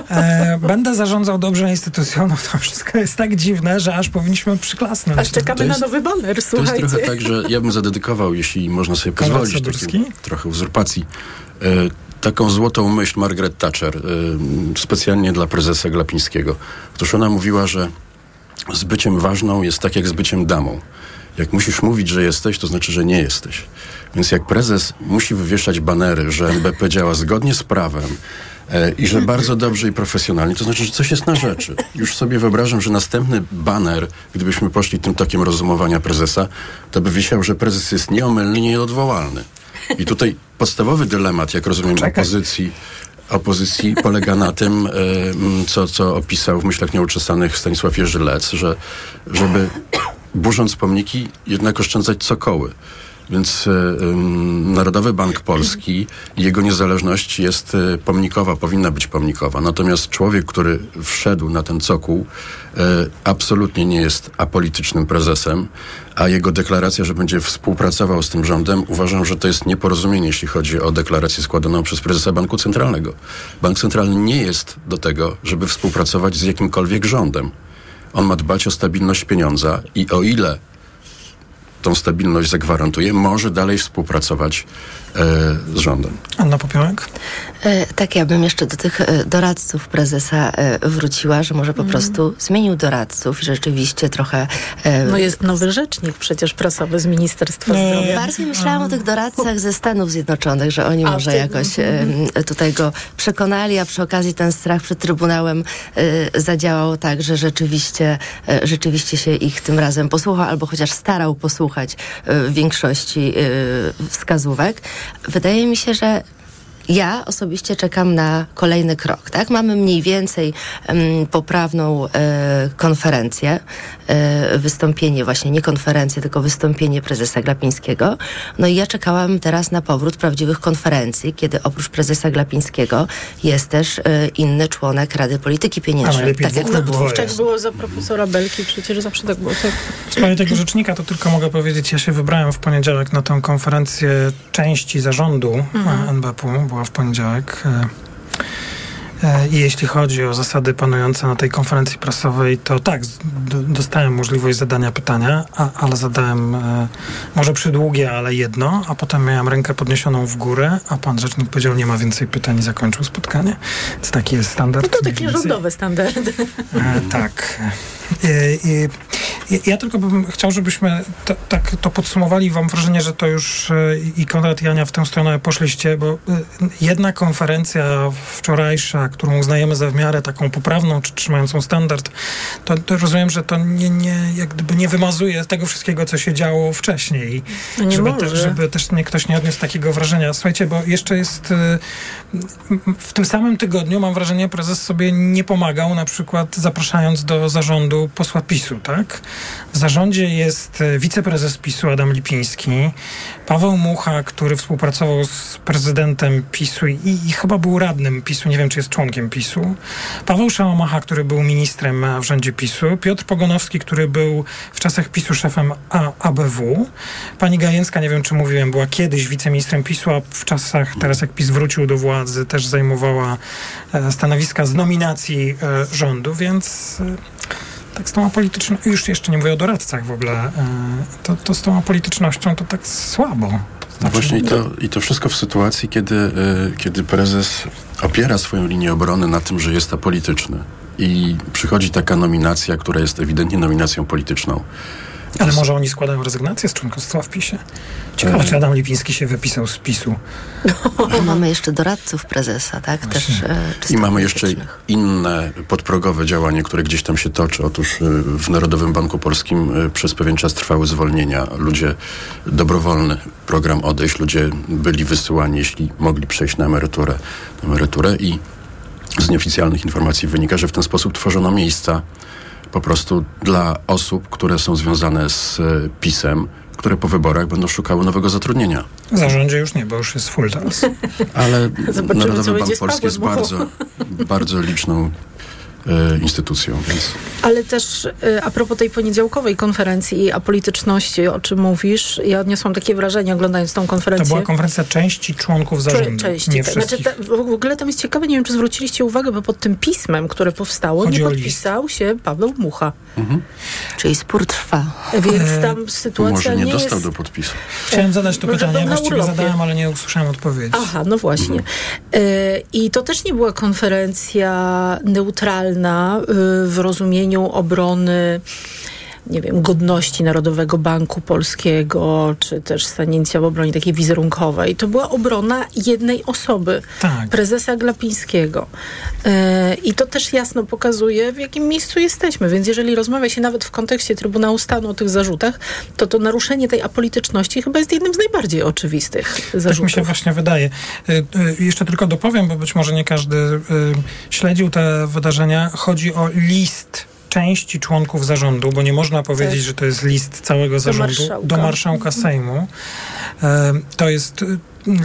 e, będę zarządzał dobrze instytucją, no to wszystko jest tak dziwne, że aż powinniśmy przyklasnąć. Aż czekamy To na jest- nowy baner, To jest słuchajcie. trochę tak, że ja bym zadedykował, jeśli można sobie pozwolić, takiej trochę uzurpacji, e, taką złotą myśl Margaret Thatcher, e, specjalnie dla prezesa Glapińskiego. Otóż ona mówiła, że z byciem ważną jest tak jak z byciem damą. Jak musisz mówić, że jesteś, to znaczy, że nie jesteś. Więc jak prezes musi wywieszać banery, że NBP działa zgodnie z prawem e, i że bardzo dobrze i profesjonalnie, to znaczy, że coś jest na rzeczy. Już sobie wyobrażam, że następny baner, gdybyśmy poszli tym tokiem rozumowania prezesa, to by wisiał, że prezes jest nieomylny, nieodwołalny. I tutaj podstawowy dylemat, jak rozumiem, opozycji, opozycji polega na tym, e, co, co opisał w myślach nieuczesanych Stanisław Jerzy Lec, że żeby burząc pomniki jednak oszczędzać cokoły. Więc e, Narodowy Bank Polski jego niezależność jest e, pomnikowa, powinna być pomnikowa. Natomiast człowiek, który wszedł na ten cokół, e, absolutnie nie jest apolitycznym prezesem, a jego deklaracja, że będzie współpracował z tym rządem, uważam, że to jest nieporozumienie, jeśli chodzi o deklarację składaną przez prezesa Banku Centralnego. Bank Centralny nie jest do tego, żeby współpracować z jakimkolwiek rządem. On ma dbać o stabilność pieniądza i o ile tą stabilność zagwarantuje, może dalej współpracować z rządem. Anna Popiołek? E, Tak, ja bym jeszcze do tych e, doradców prezesa e, wróciła, że może po prostu zmienił doradców i rzeczywiście trochę... e, No jest nowy rzecznik przecież prasowy z Ministerstwa Zdrowia. Bardziej myślałam o tych doradcach ze Stanów Zjednoczonych, że oni A, może ty- jakoś e, tutaj go przekonali, a przy okazji ten strach przed Trybunałem e, zadziałał tak, że rzeczywiście, e, rzeczywiście się ich tym razem posłuchał, albo chociaż starał posłuchać e, w większości e, wskazówek. Wydaje mi się, że ja osobiście czekam na kolejny krok. Tak? Mamy mniej więcej em, poprawną e, konferencję, e, wystąpienie, właśnie nie konferencję, tylko wystąpienie prezesa Glapińskiego. No i ja czekałam teraz na powrót prawdziwych konferencji, kiedy oprócz prezesa Glapińskiego jest też e, inny członek Rady Polityki Pieniężnej. Tak jak lub dwoje. Tak było za profesora Belki, przecież zawsze tak było. Tak. W sprawie tego rzecznika to tylko mogę powiedzieć, ja się wybrałem w poniedziałek na tę konferencję części zarządu Mhm. NBP-u, była w poniedziałek. E, e, I jeśli chodzi o zasady panujące na tej konferencji prasowej, to tak, dostałem możliwość zadania pytania, a, ale zadałem e, może przydługie, ale jedno, a potem miałem rękę podniesioną w górę, a pan rzecznik powiedział, nie ma więcej pytań i zakończył spotkanie. Więc taki jest standard. No to więcej. rządowe standardy. E, tak. E, I, Ja, tylko bym chciał, żebyśmy to, tak to podsumowali. Mam wrażenie, że to już e, i Konrad i Ania w tę stronę poszliście, bo e, jedna konferencja wczorajsza, którą uznajemy za w miarę taką poprawną, czy trzymającą standard, to, to rozumiem, że to nie, nie, jak gdyby nie wymazuje tego wszystkiego, co się działo wcześniej. No nie żeby, te, żeby też nie, ktoś nie odniósł takiego wrażenia. Słuchajcie, bo jeszcze jest e, w tym samym tygodniu, mam wrażenie, prezes sobie nie pomagał, na przykład zapraszając do zarządu posła PiSu, tak? W zarządzie jest e, wiceprezes PiSu Adam Lipiński, Paweł Mucha, który współpracował z prezydentem PiSu i, i chyba był radnym PiSu, nie wiem czy jest członkiem PiSu, Paweł Szałomacha, który był ministrem w rządzie PiSu, Piotr Pogonowski, który był w czasach PiSu szefem A, ABW, pani Gajęcka, nie wiem czy mówiłem, była kiedyś wiceministrem PiSu, a w czasach, teraz jak PiS wrócił do władzy, też zajmowała e, stanowiska z nominacji e, rządu, więc e, tak z tą apolitycznością, już jeszcze nie mówię o doradcach w ogóle, to, to z tą apolitycznością to tak słabo. No właśnie i to, i to wszystko w sytuacji, kiedy, y, kiedy prezes opiera swoją linię obrony na tym, że jest apolityczny. I przychodzi taka nominacja, która jest ewidentnie nominacją polityczną. Ale może oni składają rezygnację z członkostwa w PiSie? Ciekawe, czy Adam Lipiński się wypisał z PiSu. A mamy jeszcze doradców prezesa, tak? Też, e, I mamy jeszcze inne podprogowe działanie, które gdzieś tam się toczy. Otóż y, w Narodowym Banku Polskim y, przez pewien czas trwały zwolnienia. Ludzie, dobrowolny program odejść, ludzie byli wysyłani, jeśli mogli przejść na emeryturę, na emeryturę i z nieoficjalnych informacji wynika, że w ten sposób tworzono miejsca po prostu dla osób, które są związane z y, PiSem, które po wyborach będą szukały nowego zatrudnienia. W zarządzie już nie, bo już jest full teraz. Ale Zobaczymy, Narodowy Bank Polski jest bardzo, bardzo liczną e, instytucją, więc Ale też y, a propos tej poniedziałkowej konferencji i apolityczności, o czym mówisz, ja odniosłam takie wrażenie oglądając tą To konferencję. była konferencja części członków zarządu, Części, nie tak. Znaczy, wszystkich. ta, w ogóle tam jest ciekawe, nie wiem, czy zwróciliście uwagę, bo pod tym pismem, które powstało, Chodzi nie podpisał się Paweł Mucha. Czyli spór trwa. Więc E, tam sytuacja może nie, nie dostał jest... do podpisu. Chciałem zadać to Może pytanie, właściwie zadałem, ale nie usłyszałem odpowiedzi. Aha, no właśnie. E, I to też nie była konferencja neutralna y, w rozumieniu obrony nie wiem, godności Narodowego Banku Polskiego, czy też stanięcia w obronie takiej wizerunkowej. To była obrona jednej osoby, Tak. prezesa Glapińskiego. E, I to też jasno pokazuje, w jakim miejscu jesteśmy. Więc jeżeli rozmawia się nawet w kontekście Trybunału Stanu o tych zarzutach, to to naruszenie tej apolityczności chyba jest jednym z najbardziej oczywistych Tak zarzutów. mi się właśnie wydaje. Y, y, Jeszcze tylko dopowiem, bo być może nie każdy śledził te wydarzenia. Chodzi o list części członków zarządu, bo nie można powiedzieć, Tak. że to jest list całego zarządu marszałka. do marszałka Mhm. Sejmu. E, To jest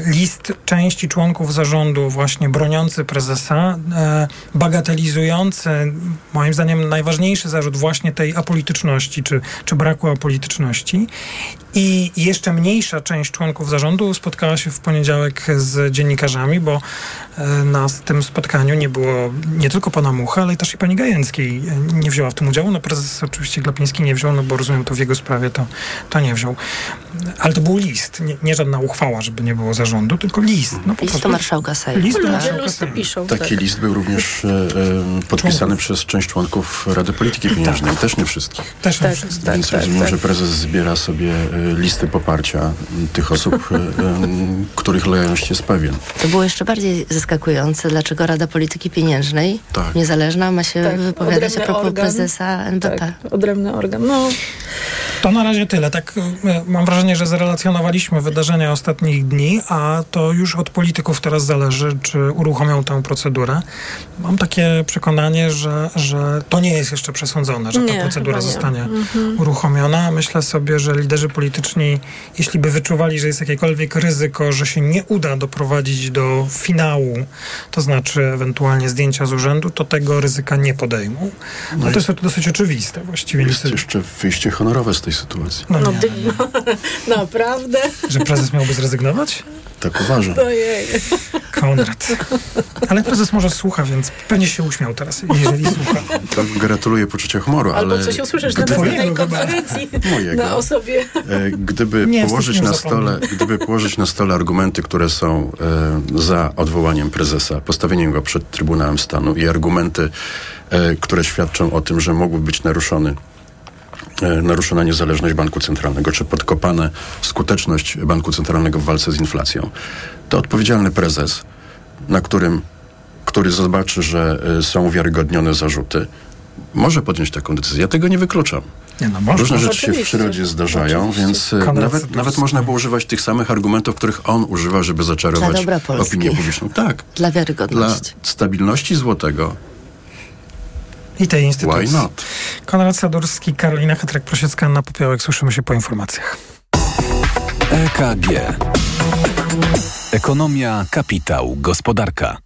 list części członków zarządu właśnie broniący prezesa, e, bagatelizujący moim zdaniem najważniejszy zarzut właśnie tej apolityczności, czy, czy braku apolityczności. I jeszcze mniejsza część członków zarządu spotkała się w poniedziałek z dziennikarzami, bo e, na tym spotkaniu nie było nie tylko pana Mucha, ale też i pani Gajęckiej e, nie wzięła w tym udziału. No prezes oczywiście Glapiński nie wziął, no bo rozumiem to w jego sprawie to, to nie wziął. Ale to był list, nie, nie żadna uchwała, żeby nie było zarządu, tylko list. No, List do marszałka Sejmu. List do tak? marszałka Listy Sejmu. piszą. Taki tak. list był również e, e, podpisany przez część członków Rady Polityki Pieniężnej, też nie wszystkich. Też Tak, nie wszystko. tak, Więc tak, rozumiem, tak. że prezes zbiera sobie e, listy poparcia tych osób, e, em, których lojalność jest pewien. To było jeszcze bardziej zaskakujące, dlaczego Rada Polityki Pieniężnej, Tak. niezależna, ma się Tak, wypowiadać a propos organ. prezesa NBP. Tak, odrębny organ. No, To na razie tyle. Tak, e, mam wrażenie, że zrelacjonowaliśmy wydarzenia ostatnich dni, a to już od polityków teraz zależy, czy uruchomią tę procedurę. Mam takie przekonanie, że, że to nie jest jeszcze przesądzone, że ta Nie, procedura chyba nie. zostanie Mhm. uruchomiona. Myślę sobie, że liderzy polityczni, jeśli by wyczuwali, że jest jakiekolwiek ryzyko, że się nie uda doprowadzić do finału, to znaczy ewentualnie zdjęcia z urzędu, to tego ryzyka nie podejmą. No, No to jest dosyć oczywiste właściwie. Jest jeszcze wyjście honorowe z tej sytuacji. No no, no, naprawdę? że prezes miałby zrezygnować? Tak uważam. Ojej. Konrad. Ale prezes może słucha, więc pewnie się uśmiał teraz, jeżeli słucha. To gratuluję poczucia humoru, ale... Albo coś usłyszysz na gdyby- następnej Twojego chyba. konferencji Mojego. na osobie. E, Gdyby Nie, położyć, na stole, gdyby położyć na stole argumenty, które są e, za odwołaniem prezesa, postawieniem go przed Trybunałem Stanu i argumenty, e, które świadczą o tym, że mógłby być naruszony naruszona niezależność banku centralnego, czy podkopane skuteczność banku centralnego w walce z inflacją, to odpowiedzialny prezes, na którym, który zobaczy, że e, są uwiarygodnione zarzuty, może podjąć taką decyzję. Ja tego nie wykluczam. Nie, no może. Różne rzeczy się w przyrodzie zdarzają, Oczywiście. więc e, nawet, nawet można było używać tych samych argumentów, których on używa, żeby zaczarować Dla opinię publiczną. Tak. Dla Dla wiarygodności. stabilności złotego I tej instytucji. Why not? Konrad Sadurski, Karolina Hetrek-Prosiecka, Anna Popiołek. Słyszymy się po informacjach. EKG. Ekonomia, kapitał, gospodarka.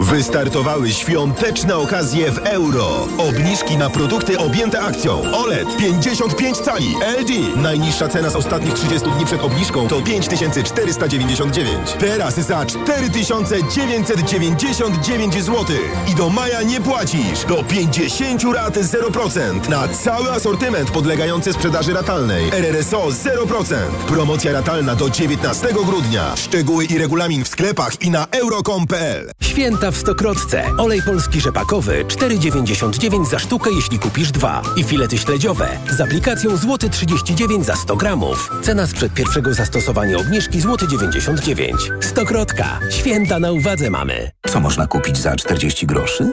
Wystartowały świąteczne okazje w euro. Obniżki na produkty objęte akcją. OLED 55 cali LG. Najniższa cena z ostatnich 30 dni przed obniżką to 5499. Teraz za 4999 zł. I do maja nie płacisz. Do 50 rat 0%. Na cały asortyment podlegający sprzedaży ratalnej. RRSO 0%. Promocja ratalna do 19 grudnia. Szczegóły i regulamin w sklepach i na euro.com.pl. Święta w Stokrotce. Olej polski rzepakowy 4,99 za sztukę, jeśli kupisz dwa. I filety śledziowe z aplikacją złoty 39 za 100 gramów. Cena sprzed pierwszego zastosowania obniżki złoty 99. Stokrotka. Święta na uwadze mamy. Co można kupić za 40 groszy?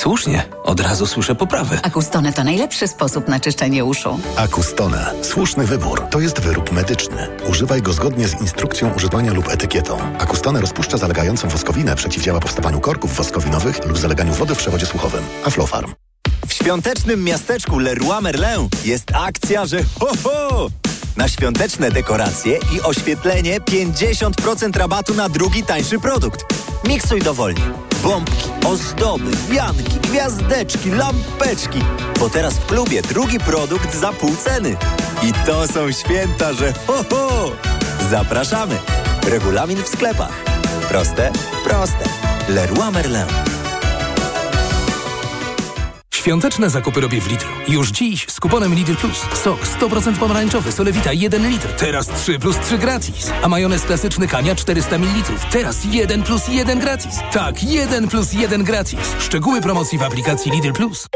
Słusznie, od razu słyszę poprawę. Acustone to najlepszy sposób na czyszczenie uszu. Acustone. Słuszny wybór. To jest wyrób medyczny. Używaj go zgodnie z instrukcją używania lub etykietą. Acustone rozpuszcza zalegającą woskowinę, przeciwdziała powstawaniu korków woskowinowych lub zaleganiu wody w przewodzie słuchowym. Aflofarm. W świątecznym miasteczku Leroy Merlin jest akcja, że ho, ho! Na świąteczne dekoracje i oświetlenie 50% rabatu na drugi tańszy produkt. Miksuj dowolnie. Bombki, ozdoby, wianki, gwiazdeczki, lampeczki. Bo teraz w klubie drugi produkt za pół ceny. I to są święta, że ho, ho! Zapraszamy. Regulamin w sklepach. Proste? Proste. Leroy Merlin. Świąteczne zakupy robię w Lidlu. Już dziś z kuponem Lidl Plus. Sok 100% pomarańczowy, solewita 1 litr. Teraz 3 plus 3 gratis. A majonez klasyczny Kania 400 ml. Teraz 1 plus 1 gratis. Tak, 1 plus 1 gratis. Szczegóły promocji w aplikacji Lidl Plus.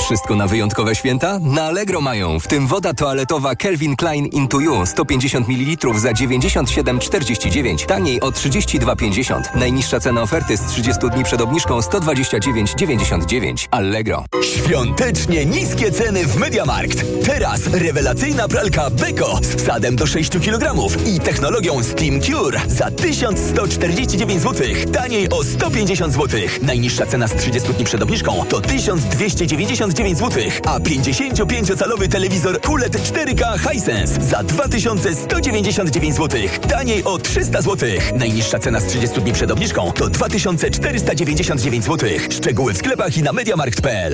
Wszystko na wyjątkowe święta? Na Allegro mają, w tym woda toaletowa Calvin Klein Into You 150 ml za 97,49, taniej o 32,50. Najniższa cena oferty z 30 dni przed obniżką 129,99. Allegro. Świątecznie niskie ceny w Mediamarkt. Teraz rewelacyjna pralka Beko z wsadem do 6 kg i technologią Steam Cure za 1149 zł. Taniej o 150 zł. Najniższa cena z 30 dni przed obniżką to 1299 zł, a 55-calowy telewizor QLED 4K Hisense za 2199 zł. Taniej o 300 zł. Najniższa cena z 30 dni przed obniżką to 2499 zł. Szczegóły w sklepach i na mediamarkt.pl.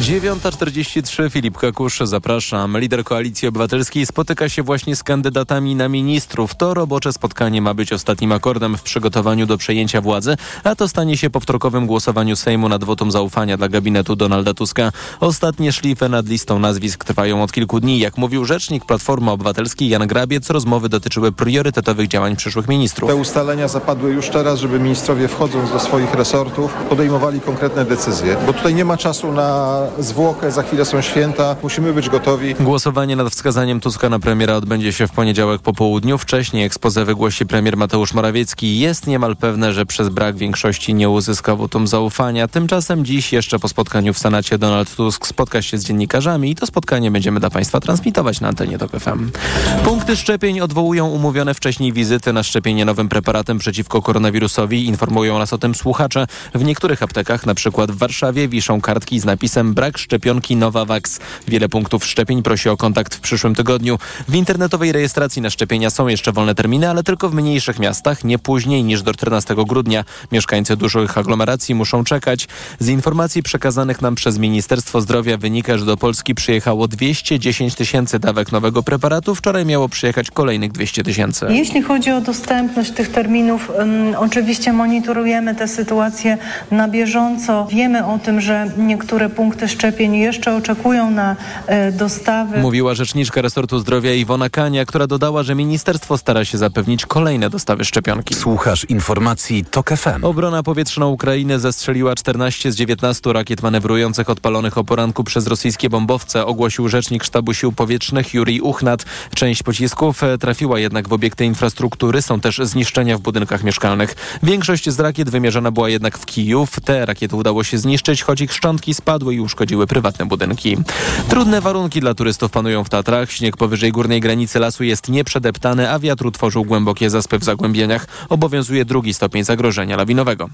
9.43 Filip Kakusz, zapraszam. Lider Koalicji Obywatelskiej spotyka się właśnie z kandydatami na ministrów. To robocze spotkanie ma być ostatnim akordem w przygotowaniu do przejęcia władzy, a to stanie się po wtorkowym głosowaniu Sejmu nad wotum zaufania dla gabinetu Donalda Tuska. Ostatnie szlify nad listą nazwisk trwają od kilku dni. Jak mówił rzecznik Platformy Obywatelskiej Jan Grabiec, rozmowy dotyczyły priorytetowych działań przyszłych ministrów. Te ustalenia zapadły już teraz, żeby ministrowie wchodząc do swoich resortów podejmowali konkretne decyzje, bo tutaj nie ma czasu na zwłokę, za chwilę są święta, musimy być gotowi. Głosowanie nad wskazaniem Tuska na premiera odbędzie się w poniedziałek po południu. Wcześniej ekspozę wygłosi premier Mateusz Morawiecki. Jest niemal pewne, że przez brak większości nie uzyska wotum zaufania. Tymczasem dziś jeszcze po spotkaniu w Senacie Donald Tusk spotka się z dziennikarzami i to spotkanie będziemy dla Państwa transmitować na antenie TOK FM. Punkty szczepień odwołują umówione wcześniej wizyty na szczepienie nowym preparatem przeciwko koronawirusowi. Informują nas o tym słuchacze. W niektórych aptekach, na przykład w Warszawie, wiszą kartki z napisem brak szczepionki Novavax. Wiele punktów szczepień prosi o kontakt w przyszłym tygodniu. W internetowej rejestracji na szczepienia są jeszcze wolne terminy, ale tylko w mniejszych miastach, nie później niż do 14 grudnia. Mieszkańcy dużych aglomeracji muszą czekać. Z informacji przekazanych nam przez Ministerstwo Zdrowia wynika, że do Polski przyjechało 210 tysięcy dawek nowego preparatu. Wczoraj miało przyjechać kolejnych 200 tysięcy. Jeśli chodzi o dostępność tych terminów, um, oczywiście monitorujemy tę sytuację na bieżąco. Wiemy o tym, że niektóre punkty szczepień jeszcze oczekują na e, dostawy. Mówiła rzeczniczka resortu zdrowia Iwona Kania, która dodała, że ministerstwo stara się zapewnić kolejne dostawy szczepionki. Słuchasz informacji TOK FM. Obrona powietrzna Ukrainy zestrzeliła 14 z 19 rakiet manewrujących odpalonych o poranku przez rosyjskie bombowce, ogłosił rzecznik sztabu sił powietrznych Jurij Uchnat. Część pocisków e, trafiła jednak w obiekty infrastruktury, są też zniszczenia w budynkach mieszkalnych. Większość z rakiet wymierzona była jednak w Kijów. Te rakiety udało się zniszczyć, choć ich szczątki spadły i uszkodziły prywatne budynki. Trudne warunki dla turystów panują w Tatrach. Śnieg powyżej górnej granicy lasu jest nieprzedeptany, a wiatr utworzył głębokie zaspy w zagłębieniach. Obowiązuje drugi stopień zagrożenia lawinowego.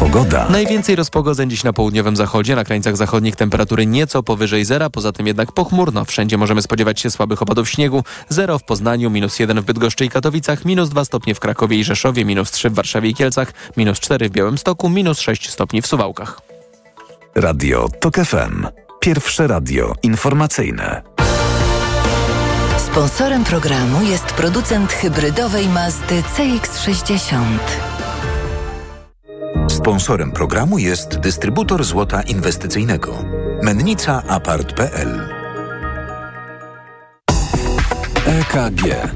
Pogoda. Najwięcej rozpogodzeń dziś na południowym zachodzie. Na krańcach zachodnich temperatury nieco powyżej zera, poza tym jednak pochmurno. Wszędzie możemy spodziewać się słabych opadów śniegu. Zero w Poznaniu, minus jeden w Bydgoszczy i Katowicach, minus dwa stopnie w Krakowie i Rzeszowie, minus trzy w Warszawie i Kielcach, minus cztery w Białymstoku, minus sześć stopni w Suwałkach. Radio TOK FM. Pierwsze radio informacyjne. Sponsorem programu jest producent hybrydowej Mazdy CX-60. Sponsorem programu jest dystrybutor złota inwestycyjnego. Mennica Apart.pl EKG.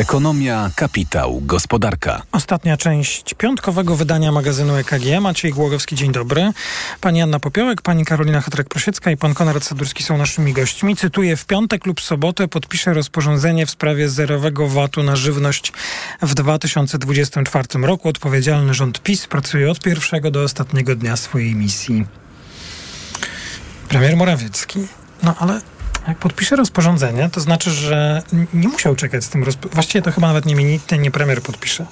Ekonomia, kapitał, gospodarka. Ostatnia część piątkowego wydania magazynu EKG. Maciej Głogowski, dzień dobry. Pani Anna Popiołek, pani Karolina Hetrek-Prosiecka i pan Konrad Sadurski są naszymi gośćmi. Cytuję, w piątek lub sobotę podpiszę rozporządzenie w sprawie zerowego VAT-u na żywność w 2024 roku. Odpowiedzialny rząd PiS pracuje od pierwszego do ostatniego dnia swojej misji. Premier Morawiecki. No ale jak podpisze rozporządzenie, to znaczy, że nie musiał czekać z tym rozporządzeniem. Właściwie to chyba nawet nie, nie, nie premier podpisze.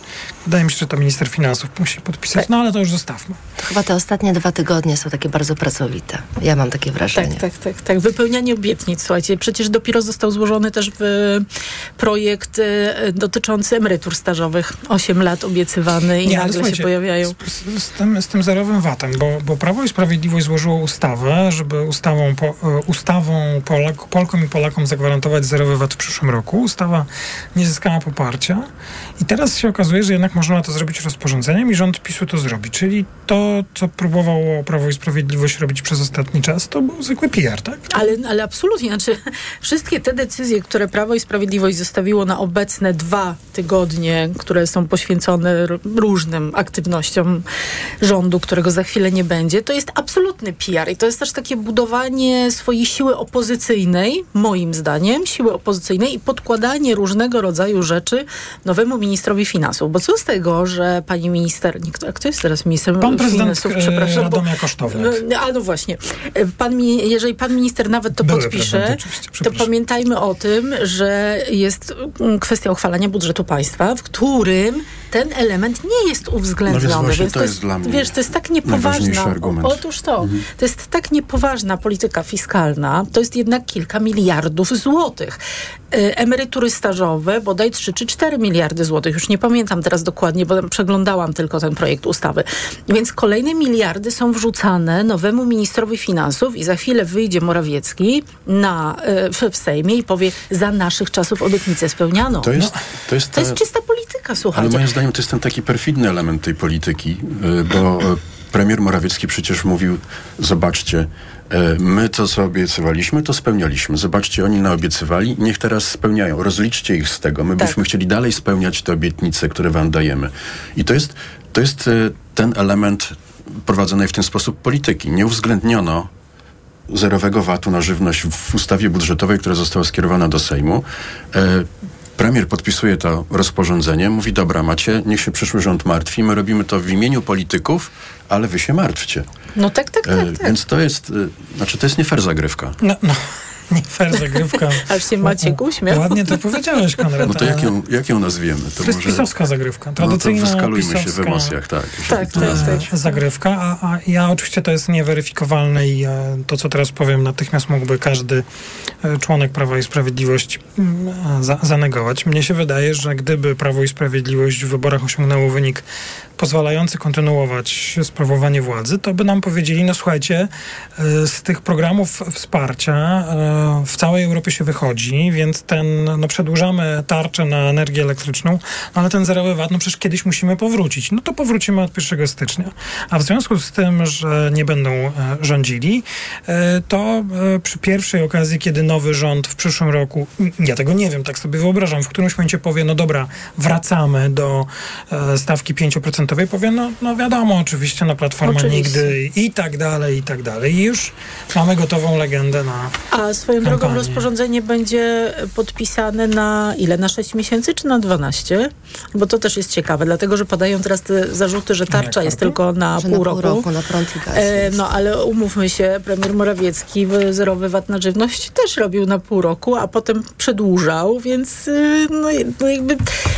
Wydaje mi się, że to minister finansów musi podpisać, no ale to już zostawmy. To chyba te ostatnie dwa tygodnie są takie bardzo pracowite. Ja mam takie wrażenie. Tak, tak, tak. tak. Wypełnianie obietnic. Słuchajcie, przecież dopiero został złożony też w projekt e, dotyczący emerytur stażowych. Osiem lat obiecywany i Nie, nagle się pojawiają. Z, z, tym, z tym zerowym VAT-em, bo, bo Prawo i Sprawiedliwość złożyło ustawę, żeby ustawą, po, e, ustawą Polak, Polkom i Polakom zagwarantować zerowy VAT w przyszłym roku. Ustawa nie zyskała poparcia i teraz się okazuje, że jednak można to zrobić rozporządzeniem i rząd PiSu to zrobi. Czyli to, co próbowało Prawo i Sprawiedliwość robić przez ostatni czas, to był zwykły PR, tak? Ale, ale absolutnie. Znaczy, wszystkie te decyzje, które Prawo i Sprawiedliwość zostawiło na obecne dwa tygodnie, które są poświęcone różnym aktywnościom rządu, którego za chwilę nie będzie, to jest absolutny PR. I to jest też takie budowanie swojej siły opozycyjnej, moim zdaniem, siły opozycyjnej i podkładanie różnego rodzaju rzeczy nowemu ministrowi finansów. Bo co z tego, że pani minister, nie, kto, jest teraz ministrem Pan finansów? e, Przepraszam, bo, Radomia Kosztowniak. no, a no właśnie. Pan, mi- jeżeli pan minister nawet to Były podpisze, to pamiętajmy o tym, że jest mm, kwestia uchwalania budżetu państwa, w którym ten element nie jest uwzględniony. No więc Więc to jest dla mnie wiesz, to jest tak najważniejszy niepoważna. argument. Otóż to. To jest tak niepoważna polityka fiskalna. To jest jednak kilka miliardów złotych. Y, Emerytury stażowe bodaj 3 czy 4 miliardy złotych. Już nie pamiętam teraz dokładnie, bo przeglądałam tylko ten projekt ustawy. Więc kolejne miliardy są wrzucane nowemu ministrowi finansów i za chwilę wyjdzie Morawiecki na, y, w, w Sejmie i powie, za naszych czasów obietnicę spełniano. To jest, to jest, To jest ta- czysta polityka, Ale słuchajcie. moim zdaniem to jest ten taki perfidny element tej polityki, y, bo premier Morawiecki przecież mówił, zobaczcie, my to, co obiecywaliśmy, to spełnialiśmy. Zobaczcie, oni naobiecywali, niech teraz spełniają. Rozliczcie ich z tego. My Tak. byśmy chcieli dalej spełniać te obietnice, które wam dajemy. I to jest, to jest y, ten element prowadzonej w ten sposób polityki. Nie uwzględniono zerowego VAT-u na żywność w ustawie budżetowej, która została skierowana do Sejmu. E, Premier podpisuje to rozporządzenie, mówi, dobra, macie, niech się przyszły rząd martwi, my robimy to w imieniu polityków, ale wy się martwcie. No tak, tak, E, tak. tak. Więc to jest, e, znaczy to jest nie fair zagrywka. No, no, nie fair zagrywka. Aż się Maciek uśmiał. Ładnie to powiedziałeś, Konrad. No to jak ją, jak ją nazwiemy? To jest pisowska zagrywka. Tradycyjna no to wyskalujmy się w pisowska emocjach, tak. Tak, tak, tak. zagrywka, a, a ja oczywiście to jest nieweryfikowalne i e, to, co teraz powiem, natychmiast mógłby każdy e, członek Prawa i Sprawiedliwości mm, a, za, zanegować. Mnie się wydaje, że gdyby Prawo i Sprawiedliwość w wyborach osiągnęło wynik pozwalający kontynuować sprawowanie władzy, to by nam powiedzieli, no słuchajcie, e, z tych programów wsparcia e, w całej Europie się wychodzi, więc ten, no przedłużamy tarczę na energię elektryczną, no ale ten zerowy VAT, no przecież kiedyś musimy powrócić. No to powrócimy od 1 stycznia. A w związku z tym, że nie będą e, rządzili, e, to e, przy pierwszej okazji, kiedy nowy rząd w przyszłym roku, ja tego nie wiem, tak sobie wyobrażam, w którymś momencie powie, no dobra, wracamy do stawki 5%, powie, no, no wiadomo, oczywiście na Platforma Oczywiście. nigdy i tak dalej, i tak dalej. I już mamy gotową legendę na A swoją drogą kampanię. rozporządzenie będzie podpisane na ile? Na 6 miesięcy czy na 12? Bo to też jest ciekawe, dlatego że padają teraz te zarzuty, że tarcza jest tylko na Że pół na roku. pół roku na prąd i gaz. E, no ale umówmy się, premier Morawiecki zerowy VAT na żywność też robił na pół roku, a potem przedłużał, więc y, no, no jakby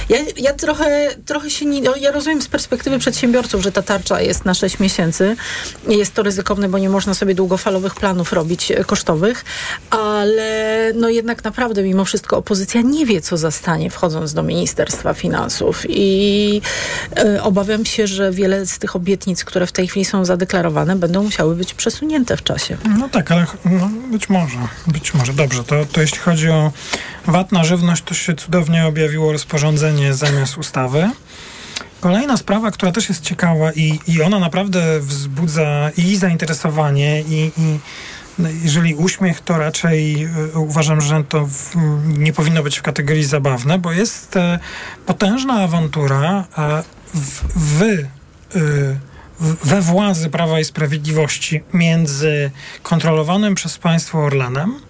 ja, ja trochę, trochę się nie, no, ja rozumiem z perspektywy przedsiębiorców, że ta tarcza jest na 6 miesięcy. Jest to ryzykowne, bo nie można sobie długofalowych planów robić e, kosztowych, ale no jednak naprawdę mimo wszystko opozycja nie wie, co zastanie wchodząc do Ministerstwa Finansów i e, obawiam się, że wiele z tych obietnic, które w tej chwili są zadeklarowane, będą musiały być przesunięte w czasie. No tak, ale no, być może, być może. Dobrze, to, to jeśli chodzi o VAT na żywność, to się cudownie objawiło rozporządzenie zamiast ustawy. Kolejna sprawa, która też jest ciekawa i, i ona naprawdę wzbudza i zainteresowanie i, i jeżeli uśmiech, to raczej y, uważam, że to nie powinno być w kategorii zabawne, bo jest e, potężna awantura w, y, w- we władzy Prawa i Sprawiedliwości między kontrolowanym przez państwo Orlenem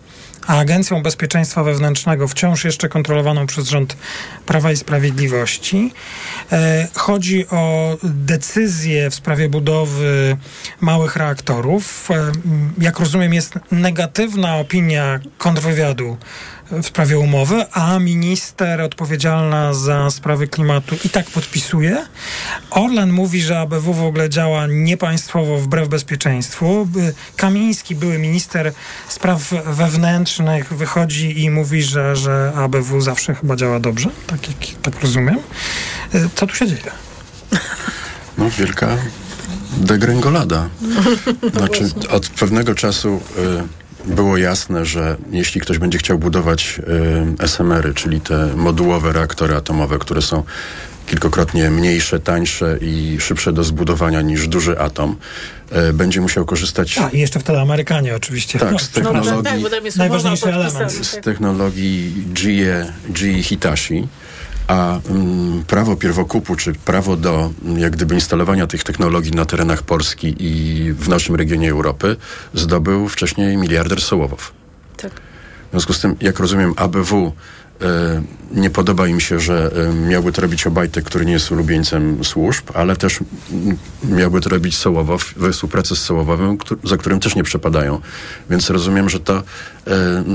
a Agencją Bezpieczeństwa Wewnętrznego, wciąż jeszcze kontrolowaną przez rząd Prawa i Sprawiedliwości. E, chodzi o decyzję w sprawie budowy małych reaktorów. E, jak rozumiem, jest negatywna opinia kontrwywiadu w sprawie umowy, a minister odpowiedzialna za sprawy klimatu i tak podpisuje. Orlen mówi, że ABW w ogóle działa niepaństwowo wbrew bezpieczeństwu. Kamiński, były minister spraw wewnętrznych, wychodzi i mówi, że, że ABW zawsze chyba działa dobrze. Tak, jak, tak rozumiem. Y, Co tu się dzieje? No wielka degrengolada. Znaczy, od pewnego czasu y, było jasne, że jeśli ktoś będzie chciał budować y, SMR-y, czyli te modułowe reaktory atomowe, które są kilkokrotnie mniejsze, tańsze i szybsze do zbudowania niż duży atom, y, będzie musiał korzystać A, i jeszcze wtedy Amerykanie oczywiście. Tak, z technologii- tak, jest umowa Najważniejszy element. z tak. technologii GE, GE Hitachi, a mm, prawo pierwokupu, czy prawo do mm, jak gdyby instalowania tych technologii na terenach Polski i w naszym regionie Europy zdobył wcześniej miliarder Sołowow. Tak. W związku z tym, jak rozumiem, ABW e, nie podoba im się, że e, miałby to robić Obajtek, który nie jest ulubieńcem służb, ale też mm, miałby to robić Sołowow we współpracy z Sołowowem, za którym też nie przepadają. Więc rozumiem, że to e,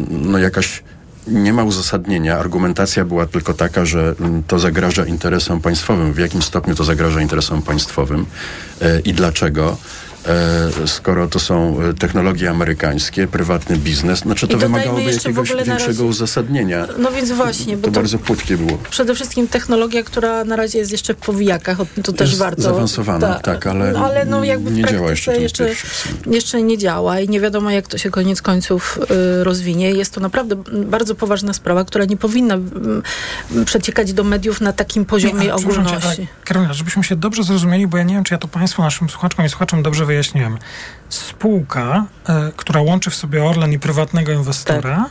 no jakaś nie ma uzasadnienia. Argumentacja była tylko taka, że mm, to zagraża interesom państwowym. W jakim stopniu to zagraża interesom państwowym e, i dlaczego? E, skoro to są e, technologie amerykańskie, prywatny biznes, znaczy to wymagałoby jakiegoś większego razie- uzasadnienia. No więc właśnie, bo To to bardzo płytkie było. przede wszystkim technologia, która na razie jest jeszcze w powijakach, to też Jest warto... zaawansowana, Ta- tak, ale no, ale no jakby nie działa jeszcze jeszcze, jeszcze, nie działa i nie wiadomo jak to się koniec końców y, rozwinie. Jest to naprawdę bardzo poważna sprawa, która nie powinna mm, przeciekać do mediów na takim poziomie Nie, cię, ogólności. ale Karolina, żebyśmy się dobrze zrozumieli, bo ja nie wiem, czy ja to Państwu, naszym słuchaczkom i słuchaczom dobrze wyjaśniłem. Spółka, e, która łączy w sobie Orlen i prywatnego inwestora, Tak.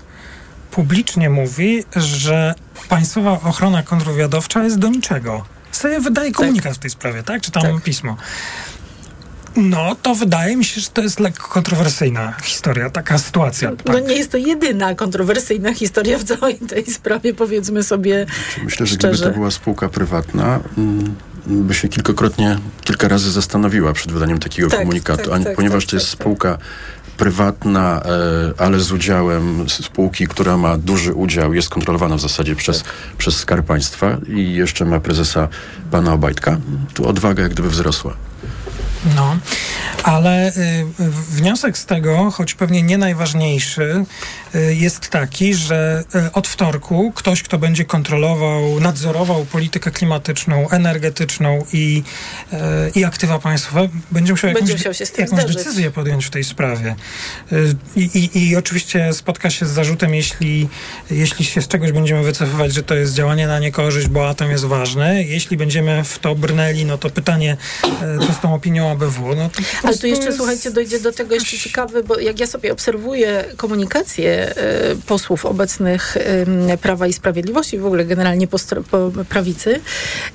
publicznie mówi, że państwowa ochrona kontrwywiadowcza jest do niczego. Sobie wydaje komunikat w tej sprawie, tak? Czy tam pismo. No, to wydaje mi się, że to jest lekko kontrowersyjna historia, taka sytuacja. No nie jest to jedyna kontrowersyjna historia w całej tej sprawie, powiedzmy sobie Myślę, że szczerze. gdyby to była spółka prywatna, mm, by się kilkakrotnie, kilka razy zastanowiła przed wydaniem takiego Tak, komunikatu. tak, tak, ponieważ tak, to jest spółka prywatna, e, ale z udziałem spółki, która ma duży udział, jest kontrolowana w zasadzie przez, Tak. przez Skarb Państwa i jeszcze ma prezesa pana Obajtka, tu odwaga jak gdyby wzrosła. No, ale y, wniosek z tego, choć pewnie nie najważniejszy, y, jest taki, że y, od wtorku ktoś, kto będzie kontrolował, nadzorował politykę klimatyczną, energetyczną i, i aktywa państwowe, będzie musiał Będzie jakąś, musiał tym jakąś decyzję podjąć w tej sprawie. I, i, oczywiście spotka się z zarzutem, jeśli, jeśli się z czegoś będziemy wycofywać, że to jest działanie na niekorzyść, bo atom jest ważny. Jeśli będziemy w to brnęli, no to pytanie, co z tą opinią ABW. No to Ale tu jeszcze, jest- słuchajcie, dojdzie do tego jeszcze ciekawe, bo jak ja sobie obserwuję komunikację e, posłów obecnych e, Prawa i Sprawiedliwości, w ogóle generalnie po, po prawicy,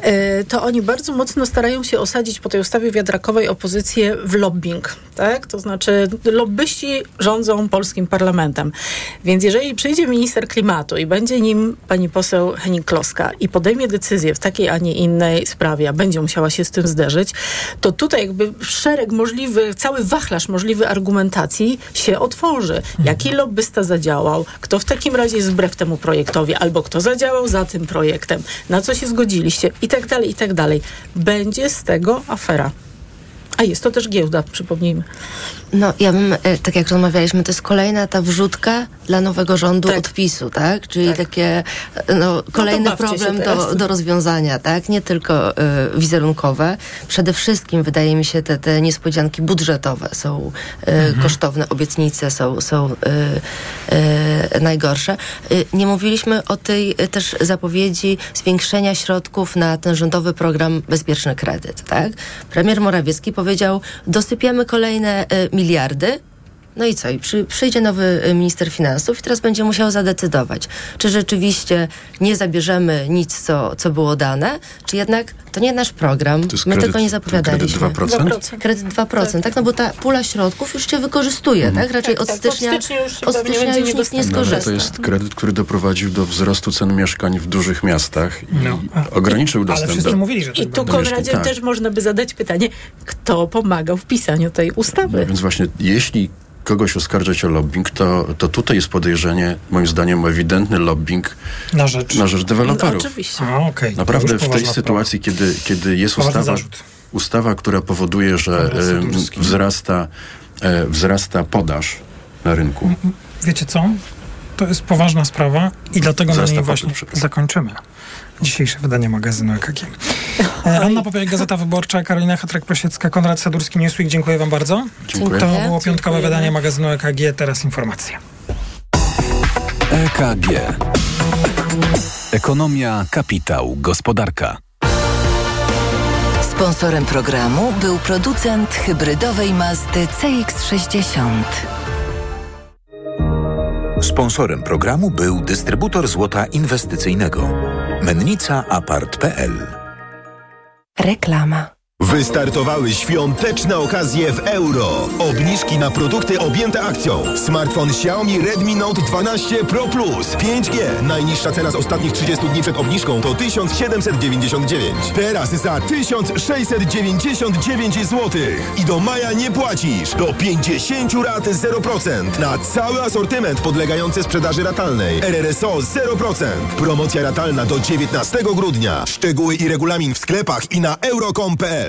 e, to oni bardzo mocno starają się osadzić po tej ustawie wiatrakowej opozycję w lobbying, tak? To znaczy lobbyści rządzą polskim parlamentem. Więc jeżeli przyjdzie minister klimatu i będzie nim pani poseł Henning-Kloska i podejmie decyzję w takiej, a nie innej sprawie, a będzie musiała się z tym zderzyć, to tutaj jakby szereg możliwych, cały wachlarz możliwy argumentacji się otworzy. Jaki lobbysta zadziałał, kto w takim razie jest wbrew temu projektowi, albo kto zadziałał za tym projektem, na co się zgodziliście i tak dalej, i tak dalej. Będzie z tego afera. A jest to też giełda, przypomnijmy. No, ja bym, e, tak jak rozmawialiśmy, to jest kolejna ta wrzutka dla nowego rządu odpisu, tak? Czyli takie, e, no, kolejny bawcie się problem do, do rozwiązania, tak? Nie tylko e, wizerunkowe. Przede wszystkim, wydaje mi się, te, te niespodzianki budżetowe są e, kosztowne, obietnice są, są e, najgorsze. Nie mówiliśmy o tej też zapowiedzi zwiększenia środków na ten rządowy program Bezpieczny Kredyt, tak? Premier Morawiecki powiedział, dosypiemy kolejne e, miliardy, no i co? I przy, przyjdzie nowy y, minister finansów i teraz będzie musiał zadecydować, czy rzeczywiście nie zabierzemy nic, co, co było dane, czy jednak to nie nasz program, jest my kredyt- tego nie zapowiadaliśmy. kredyt 2%? Kredyt 2%, tak, no bo ta pula środków już się wykorzystuje, Mhm. tak? Raczej Tak, od tak, stycznia, od stycznia już od stycznia już nikt nie niedostępny. No, ale skorzysta. to jest kredyt, który doprowadził do wzrostu cen mieszkań w dużych miastach i No. ograniczył Ale dostęp wszyscy do... mówili, że I tak tu, będzie. Konradzie, tak. też można by zadać pytanie, kto pomagał w pisaniu tej ustawy? No więc właśnie, jeśli kogoś oskarżać o lobbying, to, to tutaj jest podejrzenie, moim zdaniem, o ewidentny lobbying Na rzecz. na rzecz deweloperów. No, oczywiście. A. To Naprawdę w tej sytuacji, kiedy, kiedy jest Poważny ustawa, zarzut. ustawa, która powoduje, że wzrasta, e, wzrasta podaż na rynku. Wiecie co? To jest poważna sprawa i dlatego na Zasta niej popyt, właśnie zakończymy dzisiejsze wydanie magazynu EKG. E, Anna Popielek, Gazeta Wyborcza, Karolina Hatrek-Prosiecka, Konrad Sadurski, Newsweek. Dziękuję wam bardzo. Dziękuję. To było piątkowe Dziękujemy. wydanie magazynu EKG, teraz informacje. EKG. Ekonomia, kapitał, gospodarka. Sponsorem programu był producent hybrydowej Mazdy CX-60. Sponsorem programu był dystrybutor złota inwestycyjnego. Mennica Apart.pl Reklama. Wystartowały świąteczne okazje w euro. Obniżki na produkty objęte akcją. Smartfon Xiaomi Redmi Note 12 Pro Plus 5G. Najniższa cena z ostatnich 30 dni przed obniżką to 1799. Teraz za 1699 zł. I do maja nie płacisz. Do 50 rat 0%. Na cały asortyment podlegający sprzedaży ratalnej. RRSO 0%. Promocja ratalna do 19 grudnia. Szczegóły i regulamin w sklepach i na euro.com.pl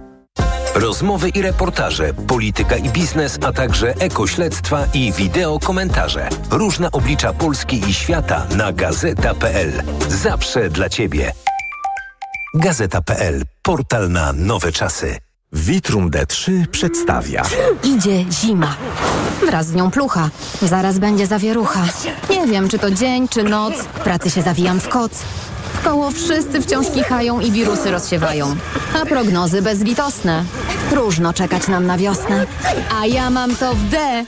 Rozmowy i reportaże, polityka i biznes, a także ekośledztwa i wideo komentarze. Różne oblicza Polski i świata na gazeta.pl. Zawsze dla Ciebie. Gazeta.pl. Portal na nowe czasy. Vitrum D3 przedstawia. Idzie zima. Wraz z nią plucha. Zaraz będzie zawierucha. Nie wiem, czy to dzień, czy noc. W pracy się zawijam w koc. W koło wszyscy wciąż kichają i wirusy rozsiewają. A prognozy bezlitosne. Próżno czekać nam na wiosnę. A ja mam to w D,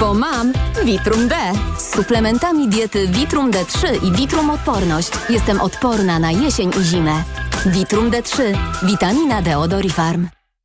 bo mam Vitrum D. Z suplementami diety Vitrum D3 i Vitrum Odporność jestem odporna na jesień i zimę. Vitrum D3. Witamina D od Orifarm.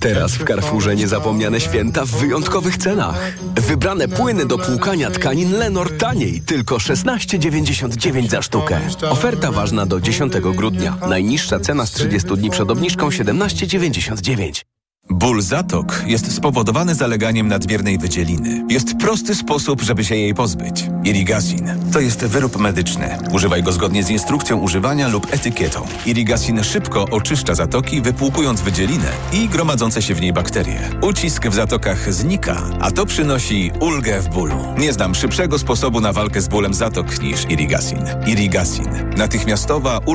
Teraz w Carrefourze niezapomniane święta w wyjątkowych cenach. Wybrane płyny do płukania tkanin Lenor taniej, tylko 16,99 za sztukę. Oferta ważna do 10 grudnia. Najniższa cena z 30 dni przed obniżką 17,99. Ból zatok jest spowodowany zaleganiem nadmiernej wydzieliny. Jest prosty sposób, żeby się jej pozbyć. Irigasin. To jest wyrób medyczny. Używaj go zgodnie z instrukcją używania lub etykietą. Irigasin szybko oczyszcza zatoki, wypłukując wydzielinę i gromadzące się w niej bakterie. Ucisk w zatokach znika, a to przynosi ulgę w bólu. Nie znam szybszego sposobu na walkę z bólem zatok niż Irigasin. Irigasin. Natychmiastowa ulga